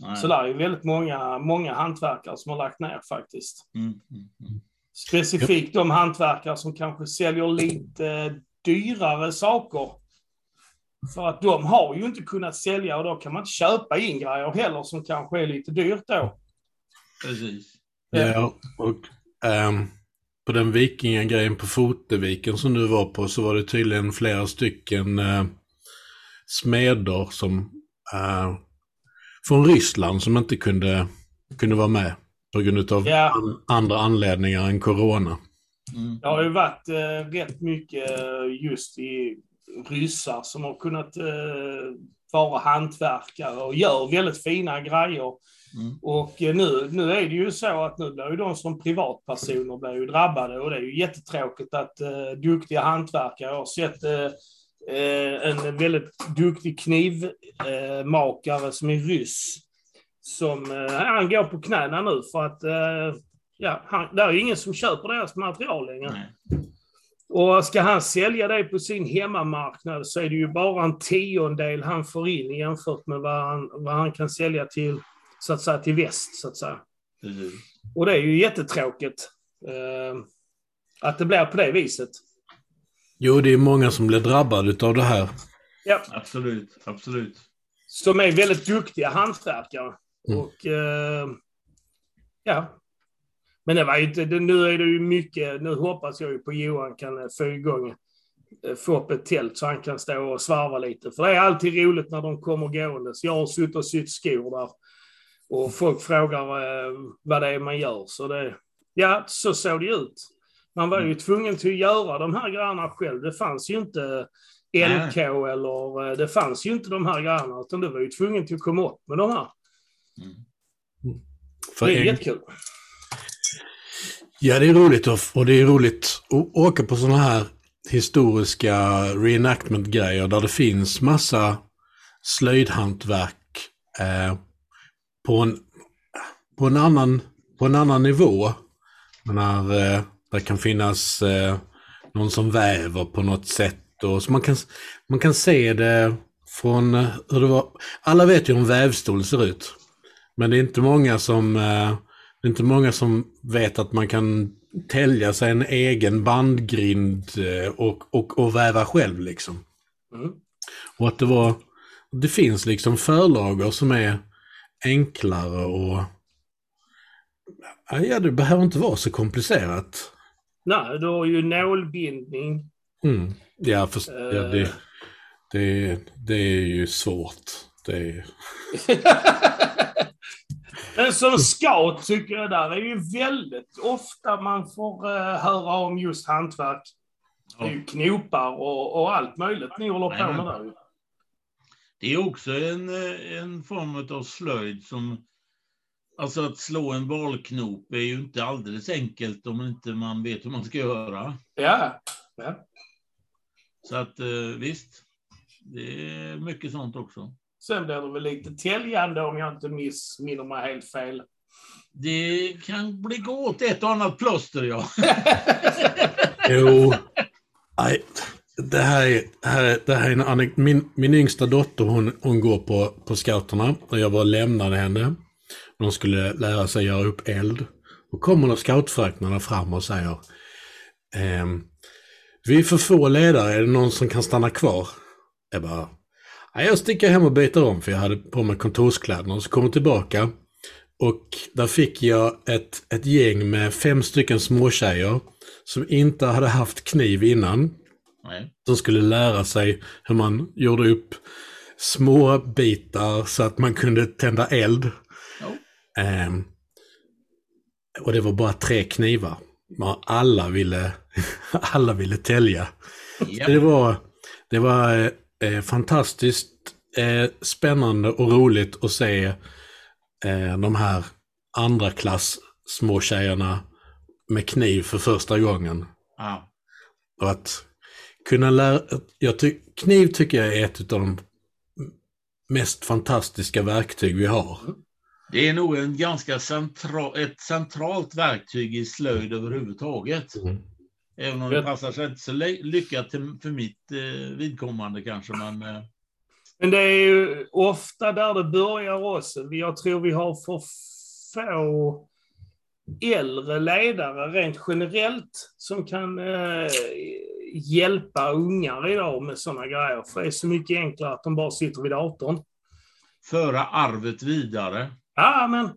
Speaker 2: Nej.
Speaker 3: Så där är ju väldigt många, många hantverkare som har lagt ner faktiskt.
Speaker 2: Mm, mm, mm.
Speaker 3: Specifikt de hantverkare som kanske säljer lite dyrare saker. För att de har ju inte kunnat sälja och då kan man inte köpa in grejer heller som kanske är lite dyrt då.
Speaker 2: Precis.
Speaker 1: Ja, och ehm, på den vikingagrejen på Foteviken som du var på så var det tydligen flera stycken eh, smeder som eh, från Ryssland som inte kunde, kunde vara med på grund av
Speaker 3: Ja.
Speaker 1: an, andra anledningar än corona.
Speaker 2: Mm.
Speaker 3: Det har ju varit eh, rätt mycket eh, just i ryssar som har kunnat eh, vara hantverkare och gör väldigt fina grejer.
Speaker 2: Mm.
Speaker 3: Och eh, nu, nu är det ju så att nu blir ju de som privatpersoner blir ju drabbade och det är ju jättetråkigt att eh, duktiga hantverkare, jag har sett eh, en väldigt duktig knivmakare eh, makare som är ryss, som eh, han går på knäna nu för att eh, ja, han, det är ingen som köper deras material längre.
Speaker 2: Nej.
Speaker 3: Och ska han sälja det på sin hemmamarknad så är det ju bara en tiondel han får in jämfört med vad han, vad han kan sälja till, så att säga, till väst. Så att säga.
Speaker 2: Precis.
Speaker 3: Och det är ju jättetråkigt eh, att det blir på det viset.
Speaker 1: Jo, det är många som blir drabbade av det här.
Speaker 3: Ja,
Speaker 2: Absolut, absolut.
Speaker 3: som är väldigt duktiga hantverkare.
Speaker 1: Mm.
Speaker 3: Och eh, ja. Men det var ju inte, nu är det ju mycket, nu hoppas jag ju på Johan kan eh, få igång, eh, få upp ett tält så han kan stå och svarva lite. För det är alltid roligt när de kommer gåendes. Jag har suttit och sytt skor där. Och folk frågar eh, vad det är man gör. Så det, ja, så såg det ut. Man var ju tvungen till att göra de här grejerna själv. Det fanns ju inte
Speaker 2: Nej.
Speaker 3: LK eller eh, det fanns ju inte de här grejerna. Utan du var ju tvungen till att komma upp med de här.
Speaker 2: Mm.
Speaker 1: För
Speaker 3: Det är
Speaker 1: en,
Speaker 3: jättekul.
Speaker 1: ja, det är roligt och, och det är roligt att åka på sådana här historiska reenactment-grejer där det finns massa slöjdhantverk eh, på, en, på, en annan, på en annan nivå. Men när, eh, det kan finnas eh, någon som väver på något sätt. Och, så man, kan, man kan se det från eh, hur det var. Alla vet ju hur en vävstol ser ut. Men det är inte många som, eh, det är inte många som vet att man kan tälja sig en egen bandgrind eh, och, och, och väva själv liksom.
Speaker 3: Mm.
Speaker 1: Och att det var, det finns liksom förlager som är enklare och ja, det behöver inte vara så komplicerat.
Speaker 3: Nej, du har ju nålbindning.
Speaker 1: Mm. Ja, fast, ja,
Speaker 3: Eh.
Speaker 1: det, det, det är ju svårt. Det är,
Speaker 3: Men som scout tycker jag där är ju väldigt ofta man får uh, höra om just hantverk. Det är ju knopar och, och allt möjligt ni håller på med där.
Speaker 2: Det är också en, eh, en form av slöjd som... Alltså att slå en valknop är ju inte alldeles enkelt om inte man vet hur man ska göra.
Speaker 3: Ja. ja.
Speaker 2: Så att eh, visst, det är mycket sånt också.
Speaker 3: Sen blir det väl lite täljande om jag inte missminner mig helt fel.
Speaker 2: Det kan bli gå åt ett och annat plåster, ja.
Speaker 1: Jo. Nej, det här är, det här är en anek- min, min yngsta dotter hon, hon går på, på scouterna och jag var lämnade henne. De skulle lära sig göra upp eld. Då kommer då scoutfröknarna fram och säger ehm, Vi är för få ledare, är det någon som kan stanna kvar? Jag bara "Nej, jag sticker hem och byter om för jag hade på mig kontorskläderna och så kommer tillbaka. Och där fick jag ett, ett gäng med fem stycken småtjejer som inte hade haft kniv innan.
Speaker 2: Nej.
Speaker 1: Som skulle lära sig hur man gjorde upp små bitar så att man kunde tända eld. Ehm, och det var bara tre knivar. Men alla ville, alla ville tälja.
Speaker 2: Ja.
Speaker 1: Det var, det var eh, fantastiskt eh, spännande och roligt att se eh, de här andra klass små tjejerna med kniv för första gången.
Speaker 2: Ja.
Speaker 1: Och att kunna lära... Jag ty, kniv tycker jag är ett av de mest fantastiska verktyg vi har.
Speaker 2: Det är nog en ganska centra, ett centralt verktyg i slöjd överhuvudtaget.
Speaker 1: Mm.
Speaker 2: Även om det
Speaker 3: Jag-
Speaker 2: passar sig inte så ly- lyckat för mitt eh, vidkommande kanske. Men, eh,
Speaker 3: Men det är ju ofta där det börjar också. Jag tror vi har för få äldre ledare rent generellt som kan eh, hjälpa ungar idag med sådana grejer. För det är så mycket enklare att de bara sitter vid datorn.
Speaker 2: Föra arvet vidare.
Speaker 3: Ja, men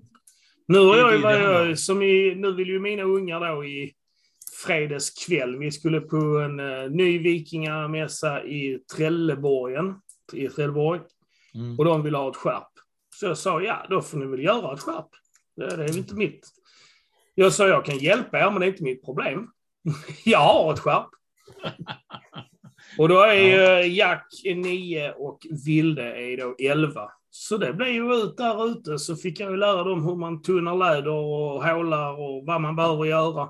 Speaker 3: nu har jag ju, jag, som i, nu vill ju mina ungar då i fredagskväll, vi skulle på en uh, ny vikingamässa i Trelleborgen, i Trelleborg,
Speaker 2: Mm.
Speaker 3: och de ville ha ett skärp. Så jag sa, ja, då får ni väl göra ett skärp. Det, det är väl inte mitt. Jag sa, jag kan hjälpa er, men det är inte mitt problem. jag har ett skärp. och då är
Speaker 2: Ja.
Speaker 3: Jack 9 och Vilde är då 11. Så det blev ju ut där ute, så fick jag ju lära dem hur man tunnar läder och hålar och vad man behöver göra.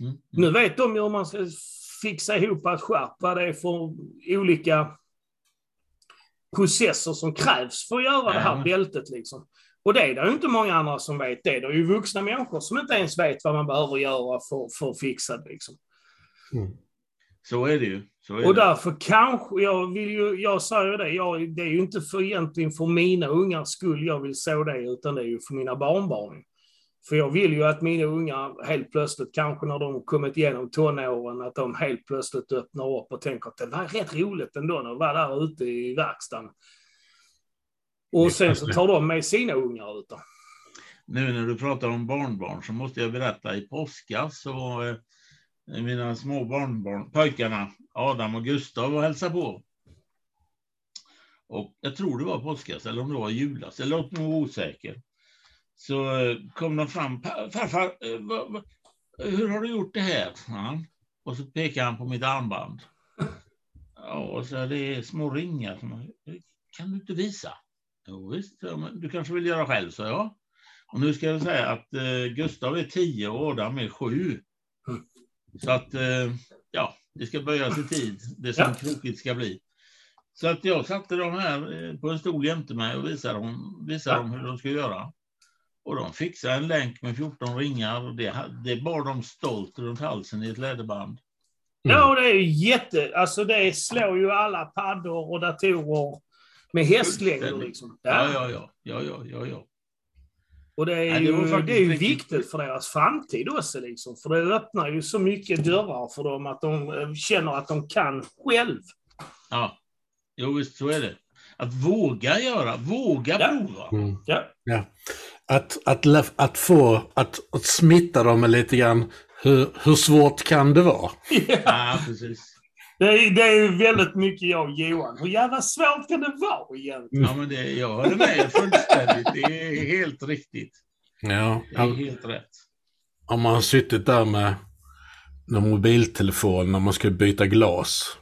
Speaker 2: Mm.
Speaker 3: Nu vet de ju hur man ska fixa ihop ett skärp, vad det är för olika processer som krävs för att göra det här bältet. Liksom. Och det är det ju inte många andra som vet det. Det är ju vuxna människor som inte ens vet vad man behöver göra för, för att fixa det. Liksom.
Speaker 2: Så är det ju. Är
Speaker 3: Och
Speaker 2: det.
Speaker 3: därför kanske, jag vill ju, jag ju det, jag, det är ju inte för egentligen för mina ungars skull jag vill så det, utan det är ju för mina barnbarn. För jag vill ju att mina ungar helt plötsligt, kanske när de kommit igenom tonåren, att de helt plötsligt öppnar upp och tänker att det var rätt roligt ändå att vara där ute i verkstaden. Och sen så tar de med sina ungar ut.
Speaker 2: Nu när du pratar om barnbarn så måste jag berätta i påskas så eh, mina små barnbarn, pojkarna Adam och Gustav och hälsade på. Och jag tror det var påskas eller om det var julas, eller låt mig vara osäker. Så eh, kom de fram, farfar, eh, vad, vad, hur har du gjort det här? han. Och så pekade han på mitt armband. Ja, och så är det små ringar. Som, kan du inte visa? Jo, visst, du kanske vill göra själv, sa jag. Och nu ska jag säga att eh, Gustav är tio och Adam är sju.
Speaker 3: Mm.
Speaker 2: Så att, eh, ja, det ska börjas i tid, det som
Speaker 3: Ja.
Speaker 2: krokigt ska bli. Så att jag satte dem här eh, på en stol jämte mig och visade dem, visade
Speaker 3: Ja.
Speaker 2: dem hur de skulle göra. Och de fixade en länk med 14 ringar och det, det bar de stolt runt halsen i ett läderband.
Speaker 3: Ja, och det är ju jätte... Alltså det slår ju alla paddor och datorer med hästlängder liksom.
Speaker 2: Ja, ja, ja, ja, ja, ja, ja.
Speaker 3: Och det är
Speaker 2: Ja, det
Speaker 3: ju, det är ju viktigt för deras framtid också. Liksom. För det öppnar ju så mycket dörrar för dem att de eh, känner att de kan själv.
Speaker 2: ja. Jo, visst så är det. Att våga göra, våga
Speaker 3: Ja.
Speaker 2: prova.
Speaker 1: Mm.
Speaker 3: Ja.
Speaker 1: Att, att, lä- att få, att, att smitta dem med lite grann, hur, hur svårt kan det vara?
Speaker 2: Ja, precis.
Speaker 3: Det är, det är ju väldigt mycket jag och Johan. Hur jävla svårt kan det vara egentligen?
Speaker 2: Ja, men det, jag håller med fullständigt. Det är helt riktigt.
Speaker 1: Ja,
Speaker 2: Det är
Speaker 1: ja,
Speaker 2: helt rätt.
Speaker 1: om man har suttit där med en mobiltelefon när man ska byta glas.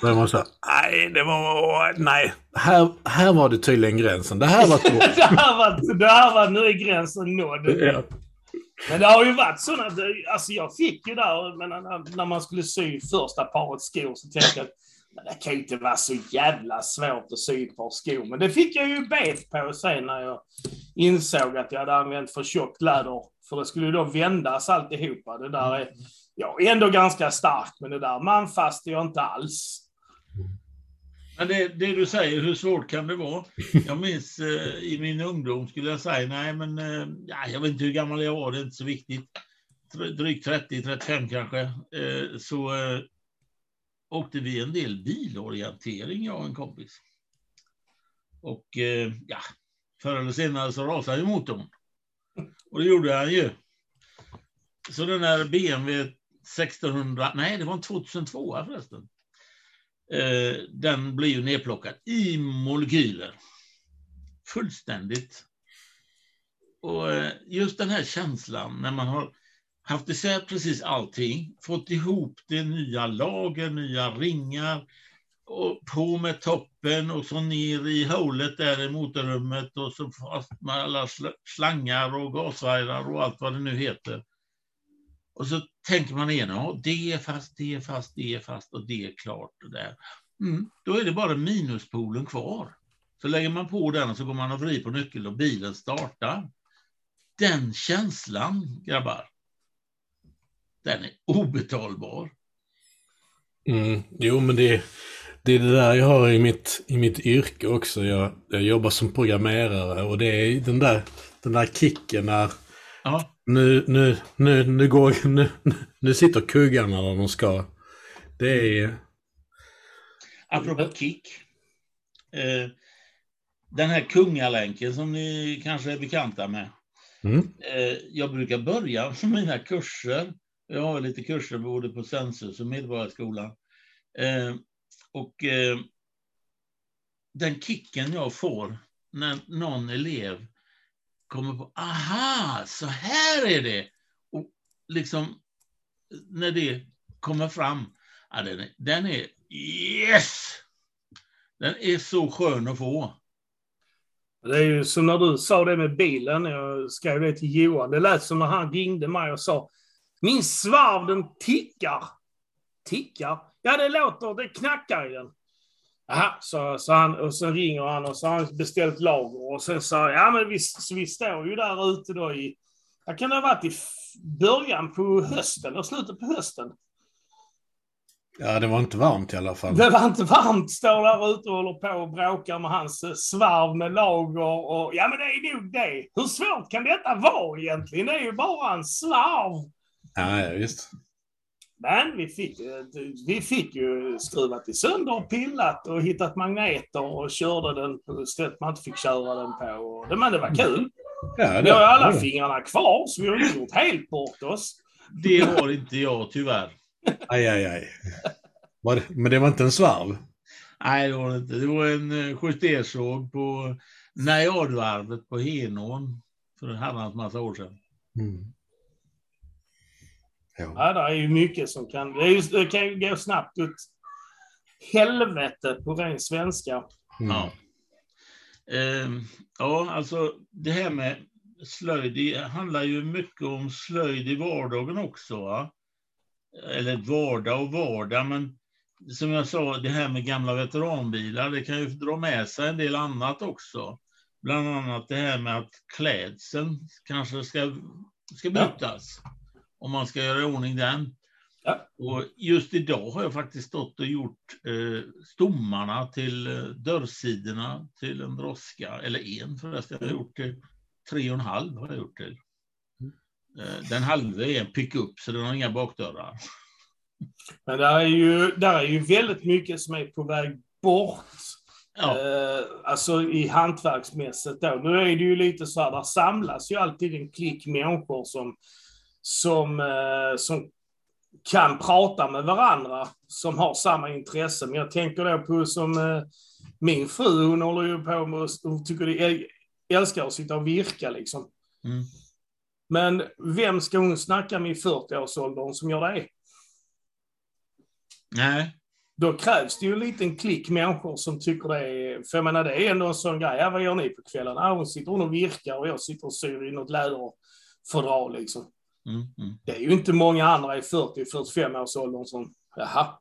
Speaker 1: Då är man så här, nej, det var, nej, här, här var det tydligen gränsen. Det här var svårt.
Speaker 3: det, här var, det här var, nu är gränsen nådd.
Speaker 1: Ja.
Speaker 3: Men det har ju varit sådana, alltså jag fick ju där, men när, man skulle sy första paret skor så tänkte jag att det kan ju inte vara så jävla svårt att sy ett par skor. Men det fick jag ju bet på sen när jag insåg att jag hade använt för tjockt läder. För det skulle ju då vändas alltihopa. Det där är, jag är ändå ganska stark, men det där manfast är jag inte alls.
Speaker 2: Men det, det du säger, hur svårt kan det vara? Jag minns eh, i min ungdom skulle jag säga, nej men eh, jag vet inte hur gammal jag var, det är inte så viktigt. Drygt 30, 35 kanske. Eh, så eh, åkte vi en del bilorientering, jag och en kompis. Och eh, ja, förr eller senare så rasade ju motorn. Och det gjorde han ju. Så den där BMW 1600, nej det var en 2002 förresten. Eh, den blir ju nedplockad i molekyler. Fullständigt. Och eh, just den här känslan när man har haft isär precis allting, fått ihop det nya lager, nya ringar, och på med toppen och så ner i hålet där i motorrummet och så fast med alla slangar och gasvajrar och allt vad det nu heter. Och så tänker man igen, ja, det är fast, det är fast, det är fast och det är klart. Och där. Mm, då är det bara minuspolen kvar. Så lägger man på den och så går man och vrider på nyckeln och bilen startar. Den känslan, grabbar, den är obetalbar.
Speaker 1: Mm, jo, men det, det är det där jag har i mitt, i mitt yrke också. Jag, jag jobbar som programmerare och det är den där, den där kicken när
Speaker 2: Ja.
Speaker 1: Nu, nu, nu, nu, går, nu, nu sitter kuggarna där de ska. Det är...
Speaker 2: Apropå kick. Eh, den här kungalänken som ni kanske är bekanta med.
Speaker 1: Mm.
Speaker 2: Eh, jag brukar börja mina kurser. Jag har lite kurser både på Sensus och Medborgarskolan. Eh, och den kicken jag får när någon elev kommer på, aha, så här är det. Och liksom när det kommer fram, ja, den, är, den är yes! Den är så skön att få.
Speaker 3: Det är ju som när du sa det med bilen, jag skrev det till Johan, det lät som när han ringde mig och sa Min svarv den tickar. Tickar? Ja, det låter, det knackar i den. Jaha, så, så han, och sen ringer han och så har han beställt lager och sen sa ja men vi, så vi står ju där ute då i, jag kan det ha varit i början på hösten, eller slutet på hösten.
Speaker 1: Ja, det var inte varmt i alla fall.
Speaker 3: Det var inte varmt, står där ute och håller på och bråkar med hans svarv med lager och ja men det är nog det. Hur svårt kan detta vara egentligen? Det är ju bara en svarv.
Speaker 1: Ja, ja visst.
Speaker 3: Men vi fick, vi fick ju skruvat i sönder och pillat och hittat magneter och körde den på stället man inte fick köra den på. Och det, men det var kul.
Speaker 1: Ja,
Speaker 3: Vi har alla
Speaker 1: ja.
Speaker 3: fingrarna kvar så vi har inte gjort helt bort oss.
Speaker 2: Det har inte jag tyvärr.
Speaker 1: Aj, aj, aj. Var det, men det var inte en svarv?
Speaker 2: Nej, det var det inte. Det var en eh, justersåg på Najadvarvet på Henån för en herrans massa år sedan.
Speaker 1: Mm. Ja.
Speaker 3: Ja, det är ju mycket som kan... Det, är ju, det kan ju gå snabbt ut helvete på ren svenska.
Speaker 1: Mm.
Speaker 2: Ja. Ehm, ja, alltså det här med slöjd, det handlar ju mycket om slöjd i vardagen också. Va? Eller vardag och vardag, men som jag sa, det här med gamla veteranbilar, det kan ju dra med sig en del annat också. Bland annat det här med att klädseln kanske ska, ska
Speaker 3: Ja.
Speaker 2: Om man ska göra i ordning den.
Speaker 3: Ja.
Speaker 2: Och just idag har jag faktiskt stått och gjort eh, stommarna till eh, dörrsidorna till en droska, eller en förresten. Jag har gjort till tre och en halv. Har jag gjort till. Eh, den halva är en pickup, så den har inga bakdörrar.
Speaker 3: Men där är, ju, där är ju väldigt mycket som är på väg bort.
Speaker 2: Ja,
Speaker 3: Eh, alltså i hantverksmässigt då. Nu är det ju lite så här, där samlas ju alltid en klick människor som, som, eh, som kan prata med varandra, som har samma intresse. Men jag tänker då på som eh, min fru, hon håller ju på med, hon tycker det älskar att sitta och virka liksom.
Speaker 2: mm.
Speaker 3: Men vem ska hon snacka med i 40-årsåldern som gör det?
Speaker 2: nej,
Speaker 3: Då krävs det ju en liten klick människor som tycker det är... För jag menar, det är ändå en sån grej. Ja, vad gör ni på kvällen? Ja, hon sitter hon och virkar och jag sitter och syr i något läderfodral liksom.
Speaker 2: Mm, mm.
Speaker 3: Det är ju inte många andra i 40-45 års åldern som, jaha,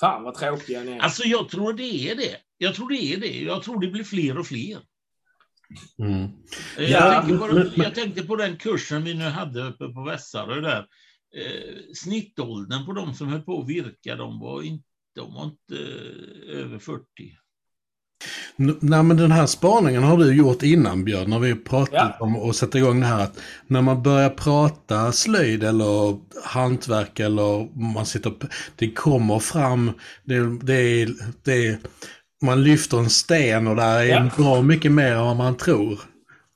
Speaker 3: fan vad tråkiga ni är.
Speaker 2: Alltså jag tror det är det. Jag tror det är det. Jag tror det blir fler och fler.
Speaker 1: Mm.
Speaker 2: Eh,
Speaker 3: Ja.
Speaker 2: Jag, tänkte på, jag tänkte på den kursen vi nu hade uppe på Vässarö där. Eh, snittåldern på de som höll på att virka, de var inte, de var inte eh, över 40.
Speaker 1: Nej men den här spaningen har du gjort innan Björn, när vi pratat
Speaker 3: Ja.
Speaker 1: om att sätta igång det här att när man börjar prata slöjd eller hantverk eller man sitter det kommer fram, det, det, det man lyfter en sten och där är
Speaker 3: Ja.
Speaker 1: bra mycket mer än vad man tror.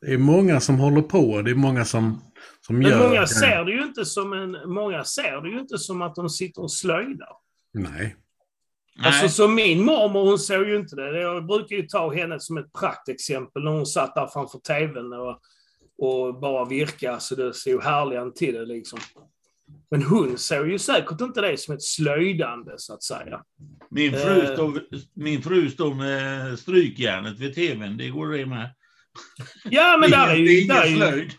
Speaker 1: Det är många som håller på, det är många som, som
Speaker 3: Men
Speaker 1: gör
Speaker 3: många
Speaker 1: grejer.
Speaker 3: ser det ju inte som en, många ser det ju inte som att de sitter och slöjdar.
Speaker 1: Nej.
Speaker 3: Alltså
Speaker 2: Nej,
Speaker 3: som min mormor, hon såg ju inte det. Jag brukar ju ta henne som ett praktexempel när hon satt där framför tvn och, och bara virka så det såg härligare till det liksom. Men hon såg ju säkert inte det som ett slöjdande så att säga.
Speaker 2: min, fru
Speaker 3: eh.
Speaker 2: står, min fru står med strykjärnet vid tvn, det går det med.
Speaker 3: Ja, men där är ju, där är ju,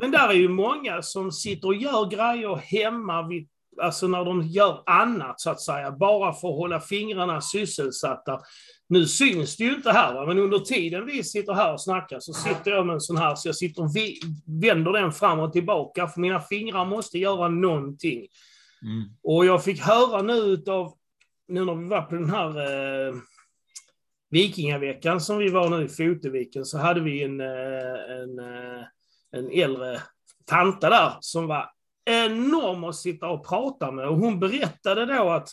Speaker 3: men där är ju många som sitter och gör grejer hemma vid, alltså när de gör annat så att säga, bara för att hålla fingrarna sysselsatta. Nu syns det ju inte här, va? men under tiden vi sitter här och snackar så sitter jag med en sån här, så jag sitter och vänder den fram och tillbaka, för mina fingrar måste göra någonting.
Speaker 2: Mm.
Speaker 3: Och jag fick höra nu av nu när vi var på den här eh, Vikingaveckan som vi var nu i Foteviken så hade vi en, eh, en, eh, en äldre tanta där som var enorm att sitta och prata med. Och hon berättade då att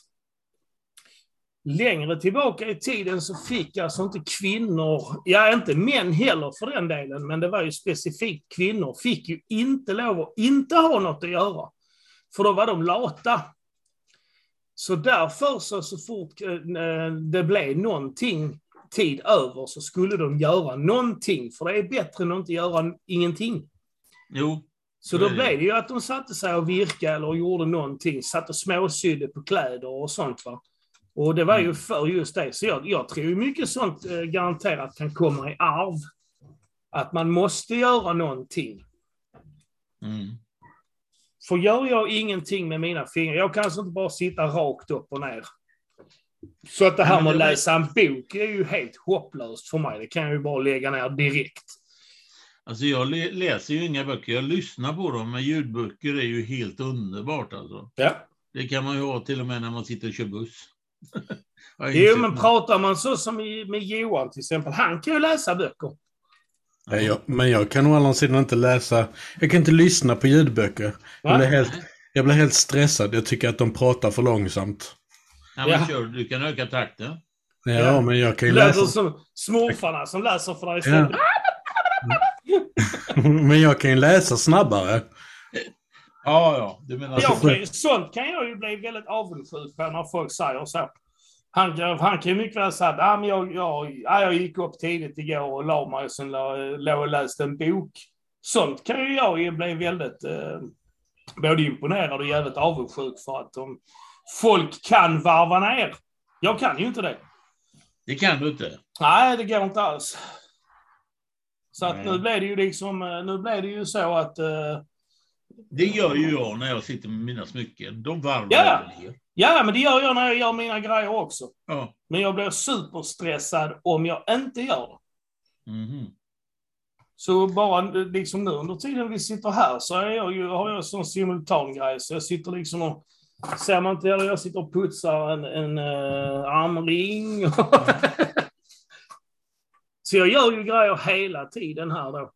Speaker 3: längre tillbaka i tiden så fick alltså inte kvinnor, ja inte män heller för den delen, men det var ju specifikt kvinnor, fick ju inte lov att inte ha något att göra. För då var de lata. Så därför så, så fort eh, eh, det blev någonting tid över så skulle de göra någonting, för det är bättre än att inte göra ingenting.
Speaker 2: Jo.
Speaker 3: Så då blev det ju att de satte sig och virkade eller gjorde någonting, satt och småsydde på kläder och sånt. Va? Och det var ju för just det. Så jag, jag tror mycket sånt eh, garanterat kan komma i arv. Att man måste göra någonting.
Speaker 2: Mm.
Speaker 3: För gör jag ingenting med mina fingrar, jag kan alltså inte bara sitta rakt upp och ner. Så att det här med att läsa en bok är ju helt hopplöst för mig. Det kan jag ju bara lägga ner direkt.
Speaker 2: Alltså jag läser ju inga böcker, jag lyssnar på dem, men ljudböcker är ju helt underbart alltså.
Speaker 3: Ja.
Speaker 2: Det kan man ju ha till och med när man sitter och kör buss.
Speaker 3: Jo, men pratar man så som i, med Johan till exempel, han kan ju läsa böcker.
Speaker 1: Nej, jag, men jag kan å andra sidan inte läsa, jag kan inte lyssna på ljudböcker. Jag blir, helt, jag blir helt stressad. Jag tycker att de pratar för långsamt.
Speaker 2: Ja, men
Speaker 3: Ja.
Speaker 2: kör, du kan öka takten.
Speaker 1: Ja,
Speaker 3: Ja.
Speaker 1: men jag kan ju
Speaker 3: Låter
Speaker 1: läsa.
Speaker 3: som smurfarna som läser för dig istället.
Speaker 1: Men jag kan ju läsa snabbare.
Speaker 2: Ja, ja. Du menar
Speaker 3: Jag
Speaker 2: så.
Speaker 3: kan, sånt kan jag ju bli väldigt avundsjuk på när folk säger så. Han, kan- han kan ju mycket väl säga att ah, men jag, jag, ja, jag gick upp tidigt igår och la mig och sen låg och läste en bok. Sånt kan ju jag ju bli väldigt eh, både imponerad och jävligt avundsjuk för att de, folk kan varva ner. Jag kan ju inte det.
Speaker 2: Det kan du inte.
Speaker 3: Nej, det går inte alls. Så att
Speaker 2: Nej.
Speaker 3: nu blev det ju liksom, eh, nu blev det ju så att eh,
Speaker 2: Det gör ju jag när jag sitter med mina smycken. De varvar
Speaker 3: Ja.
Speaker 2: ner.
Speaker 3: Ja, men det gör jag när jag gör mina grejer också.
Speaker 2: Ja.
Speaker 3: Men jag blir superstressad om jag inte gör det.
Speaker 2: Mhm.
Speaker 3: Så bara liksom nu under tiden vi sitter här så är jag ju, har jag sån simultan grej. Så jag sitter liksom och, ser man inte, eller jag sitter och putsar en, en uh, armring. så jag gör ju grejer hela tiden här då.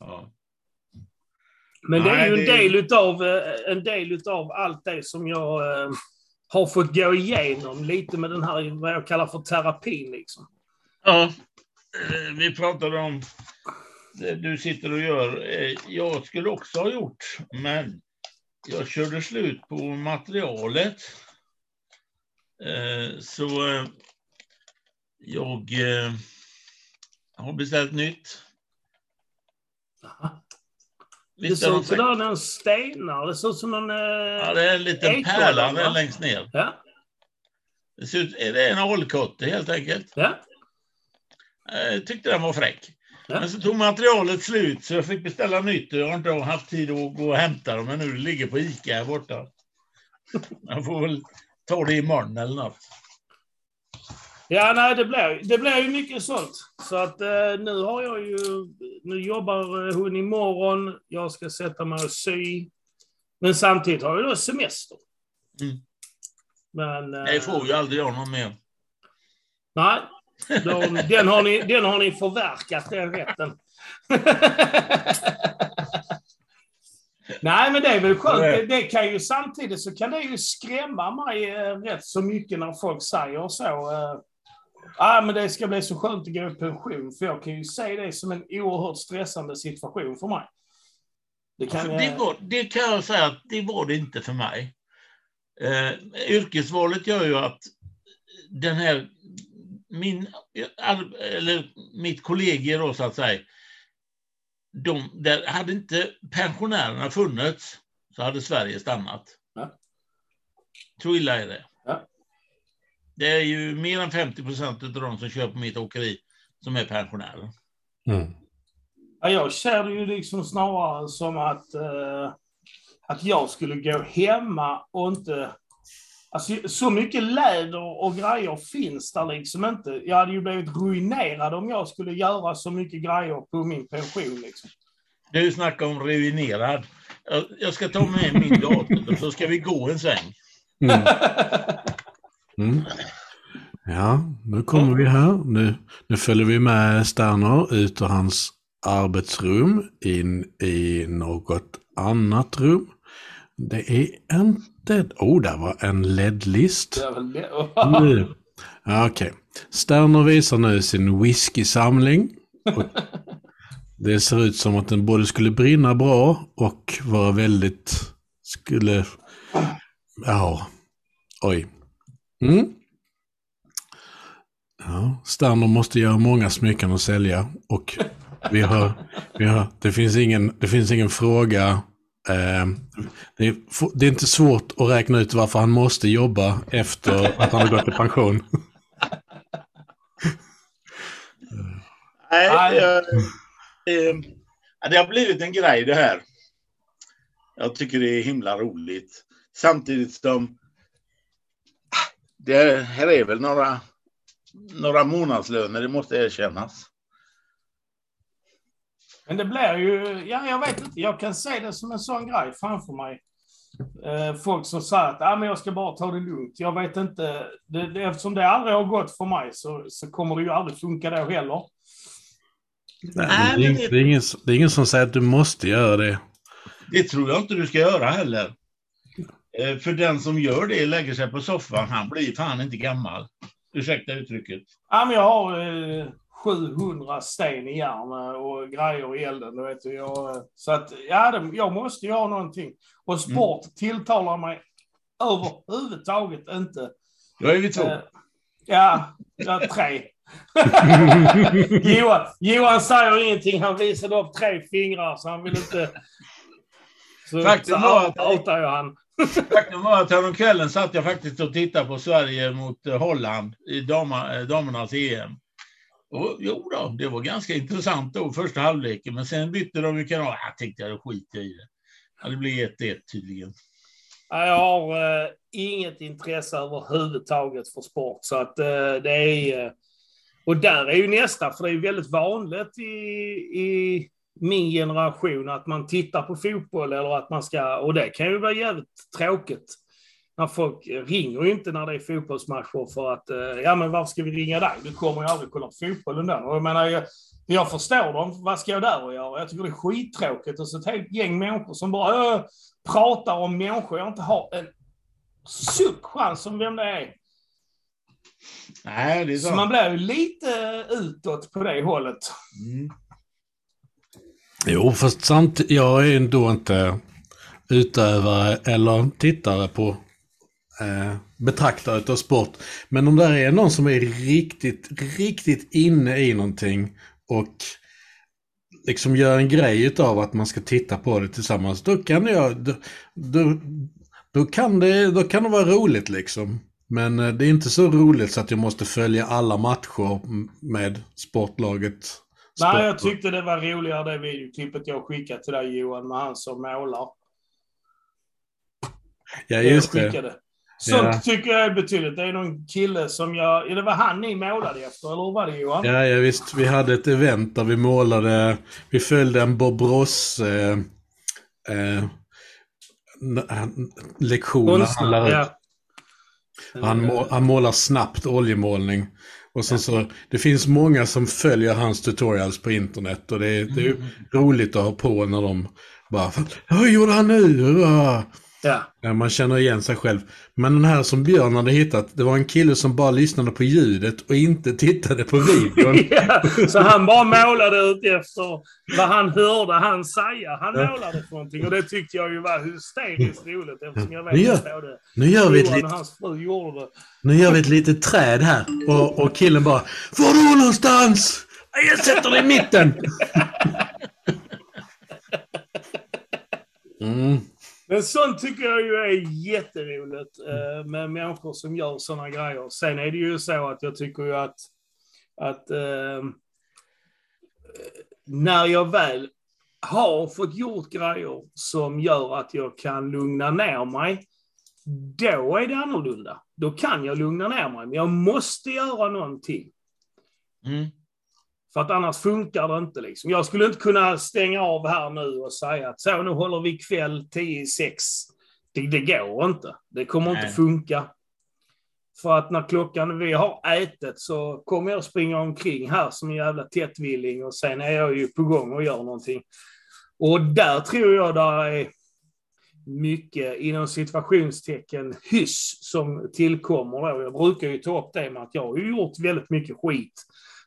Speaker 2: Ja.
Speaker 3: Men det är
Speaker 2: Nej,
Speaker 3: ju en
Speaker 2: det-
Speaker 3: del utav, eh, en del utav allt det som jag eh, har fått gå igenom lite med den här, vad jag kallar för terapin liksom.
Speaker 2: ja. eh, Vi pratade om det du sitter och gör. Jag skulle också ha gjort, men jag körde slut på materialet. Så jag har beställt nytt.
Speaker 3: Det
Speaker 2: Visst är
Speaker 3: ser ut sådär någon stenar, det ser ut som någon... Eh,
Speaker 2: Ja, det är en liten pärla
Speaker 3: va?
Speaker 2: längst ner.
Speaker 3: ja,
Speaker 2: Det ser ut, det är en olkotte helt enkelt.
Speaker 3: ja.
Speaker 2: Jag tyckte den var fräck.
Speaker 3: Ja.
Speaker 2: Men så tog materialet slut så jag fick beställa nytt jag har inte haft tid att gå och hämta dem men nu ligger på Ica här borta. Jag får väl ta det imorgon eller något.
Speaker 3: Ja, nej, det blir, det blir ju mycket sånt. Så att eh, nu har jag ju... Nu jobbar eh, hon imorgon. Jag ska sätta mig och sy. Men samtidigt har jag då semester.
Speaker 2: Mm.
Speaker 3: Men... eh,
Speaker 2: Jag får ju aldrig göra någon mer.
Speaker 3: Nej, de, den, har ni, den har ni förverkat, den rätten. Nej, men det är väl skönt. Det, det kan ju samtidigt så kan det ju skrämma mig eh, rätt så mycket när folk säger så. Eh, ah, men det ska bli så skönt att gå i pension, för jag kan ju se det som en oerhört stressande situation för mig. Det kan,
Speaker 2: Det,
Speaker 3: eh,
Speaker 2: var, det kan jag säga att det var det inte för mig. Eh, yrkesvalet gör ju att den här, min, eller mitt kollegier då så att säga, de, där hade inte pensionärerna funnits så hade Sverige stannat.
Speaker 3: Ja.
Speaker 2: Så illa är det. Det är ju mer än 50 procent av de som kör på mitt åkeri som är pensionärer.
Speaker 1: Mm.
Speaker 3: Ja, jag ser det ju liksom snarare som att, eh, att jag skulle gå hemma och inte... Alltså, så mycket läder och grejer finns där liksom inte. Jag hade ju blivit ruinerad om jag skulle göra så mycket grejer på min pension. Liksom.
Speaker 2: Du snackar om ruinerad. Jag- Jag ska ta med min dator så ska vi gå en sväng.
Speaker 1: Mm. Mm. Ja, nu kommer vi här. Nu, nu följer vi med Sterner ut ur hans arbetsrum in i något annat rum. Det är inte... Oh, där var en LED-list. Okej. Sterner visar nu sin whisky-samling. Det ser ut som att den både skulle brinna bra och vara väldigt... Skulle... Ja. Oj. Mm. Ja, Sterner måste göra många smycken att sälja och vi har, vi har, det, finns ingen, det finns ingen fråga. Eh, det, är, det är inte svårt att räkna ut varför han måste jobba efter att han har gått i pension.
Speaker 2: Nej, jag, eh, det har blivit en grej det här. Jag tycker det är himla roligt. Samtidigt som det här är väl några, några månadslöner, det måste erkännas.
Speaker 3: Men det blir ju, ja jag vet inte, jag kan se det som en sån grej framför mig. Eh, folk som säger att ah, men jag ska bara ta det lugnt. Jag vet inte, det, det, eftersom det aldrig har gått för mig så, så kommer det ju aldrig funka då heller.
Speaker 1: Nej, det, är,
Speaker 2: det,
Speaker 1: är ingen, det är ingen som säger att du måste göra det.
Speaker 2: Det tror jag inte du ska göra heller. Eh, För den som gör det, lägger sig på soffan, han blir fan inte gammal. Ursäkta uttrycket.
Speaker 3: Ja, men jag har eh, 700 sten i järn eh, och grejer i elden. Vet, du, jag, eh, så att ja, det, jag måste ju ha någonting. Och sport tilltalar mig överhuvudtaget inte.
Speaker 2: Då är vi två.
Speaker 3: Eh, ja, ja, tre. Johan, Johan säger ingenting. Han visade upp tre fingrar så han vill inte... Så,
Speaker 2: Faktum
Speaker 3: så
Speaker 2: var att-
Speaker 3: outar jag han.
Speaker 2: Faktum var att häromkvällen satt jag faktiskt och tittade på Sverige mot eh, Holland i eh, damernas EM. Och, jo då, det var ganska intressant då, första halvleken, men sen bytte de ju kanal. Jag tänkte jag skiter i det. Ja, det blir 1-1 tydligen.
Speaker 3: Jag har eh, inget intresse överhuvudtaget för sport. Så att eh, det är... Eh, och där är ju nästa, för det är ju väldigt vanligt i, i min generation att man tittar på fotboll eller att man ska... Och det kan ju vara jävligt tråkigt. När folk ringer inte när det är fotbollsmatcher för att, eh, ja men varför ska vi ringa dig? Du kommer ju aldrig kolla på fotboll ändå. Och jag menar, jag, jag förstår dem. Vad ska jag där och göra? Jag tycker det är skittråkigt. Och så ett helt gäng människor som bara äh, pratar om människor jag inte har en suck chans om vem det är.
Speaker 2: Nej, det är
Speaker 3: Så
Speaker 2: sant.
Speaker 3: man blir ju lite utåt på det hållet.
Speaker 2: Mm.
Speaker 1: Jo, fast samt, jag är ändå inte utövare eller tittare på eh, betraktare av sport. Men om det är någon som är riktigt, riktigt inne i någonting och liksom gör en grej utav att man ska titta på det tillsammans, då kan jag, då, då, då, kan, det, då kan det vara roligt liksom. Men eh, det är inte så roligt så att jag måste följa alla matcher med sportlaget.
Speaker 3: Nej, jag tyckte det var roligare det videoklippet jag skickade till dig Johan med han som målar.
Speaker 1: Ja, just
Speaker 3: jag
Speaker 1: det.
Speaker 3: skickade. Sånt
Speaker 1: Ja.
Speaker 3: tycker jag är betydligt. Det är någon kille som jag... Ja, det var han ni målade efter, eller hur var det Johan?
Speaker 1: Ja, ja, visst. Vi hade ett event där vi målade, vi följde en Bob Ross eh, eh, lektion. Han,
Speaker 3: ja.
Speaker 1: han, må, han målar snabbt oljemålning. Och sen så, det finns många som följer hans tutorials på internet och det är, det är ju roligt att ha på när de bara Vad gjorde han nu? Ja.
Speaker 3: Ja.
Speaker 1: Ja, man känner igen sig själv. Men den här som Björn hade hittat, det var en kille som bara lyssnade på ljudet och inte tittade på videon.
Speaker 3: ja. Så han bara målade ut efter vad han hörde han säga. Han
Speaker 1: Ja.
Speaker 3: målade för någonting och det tyckte jag ju var hysteriskt roligt eftersom jag
Speaker 1: Ja.
Speaker 3: vet att både
Speaker 1: Nu gör vi ett
Speaker 3: Johan och hans fru gjorde det.
Speaker 1: Nu gör vi ett litet träd här. Och, och killen bara Var då någonstans? Jag sätter dig i mitten. Mm.
Speaker 3: Men sånt tycker jag ju är jätteroligt eh, med människor som gör sådana grejer. Sen är det ju så att jag tycker ju att, att eh, när jag väl har fått gjort grejer som gör att jag kan lugna ner mig, då är det annorlunda. Då kan jag lugna ner mig, men jag måste göra någonting.
Speaker 2: Mm.
Speaker 3: För att annars funkar det inte. Liksom. Jag skulle inte kunna stänga av här nu och säga att så, nu håller vi kväll 10 i 6. Det, det går inte. Det kommer
Speaker 2: Nej.
Speaker 3: inte funka. För att när klockan vi har ätit så kommer jag springa omkring här som en jävla tättvilling och sen är jag ju på gång och gör någonting. Och där tror jag där är mycket inom situationstecken hyss som tillkommer. Jag brukar ju ta upp det med att jag har gjort väldigt mycket skit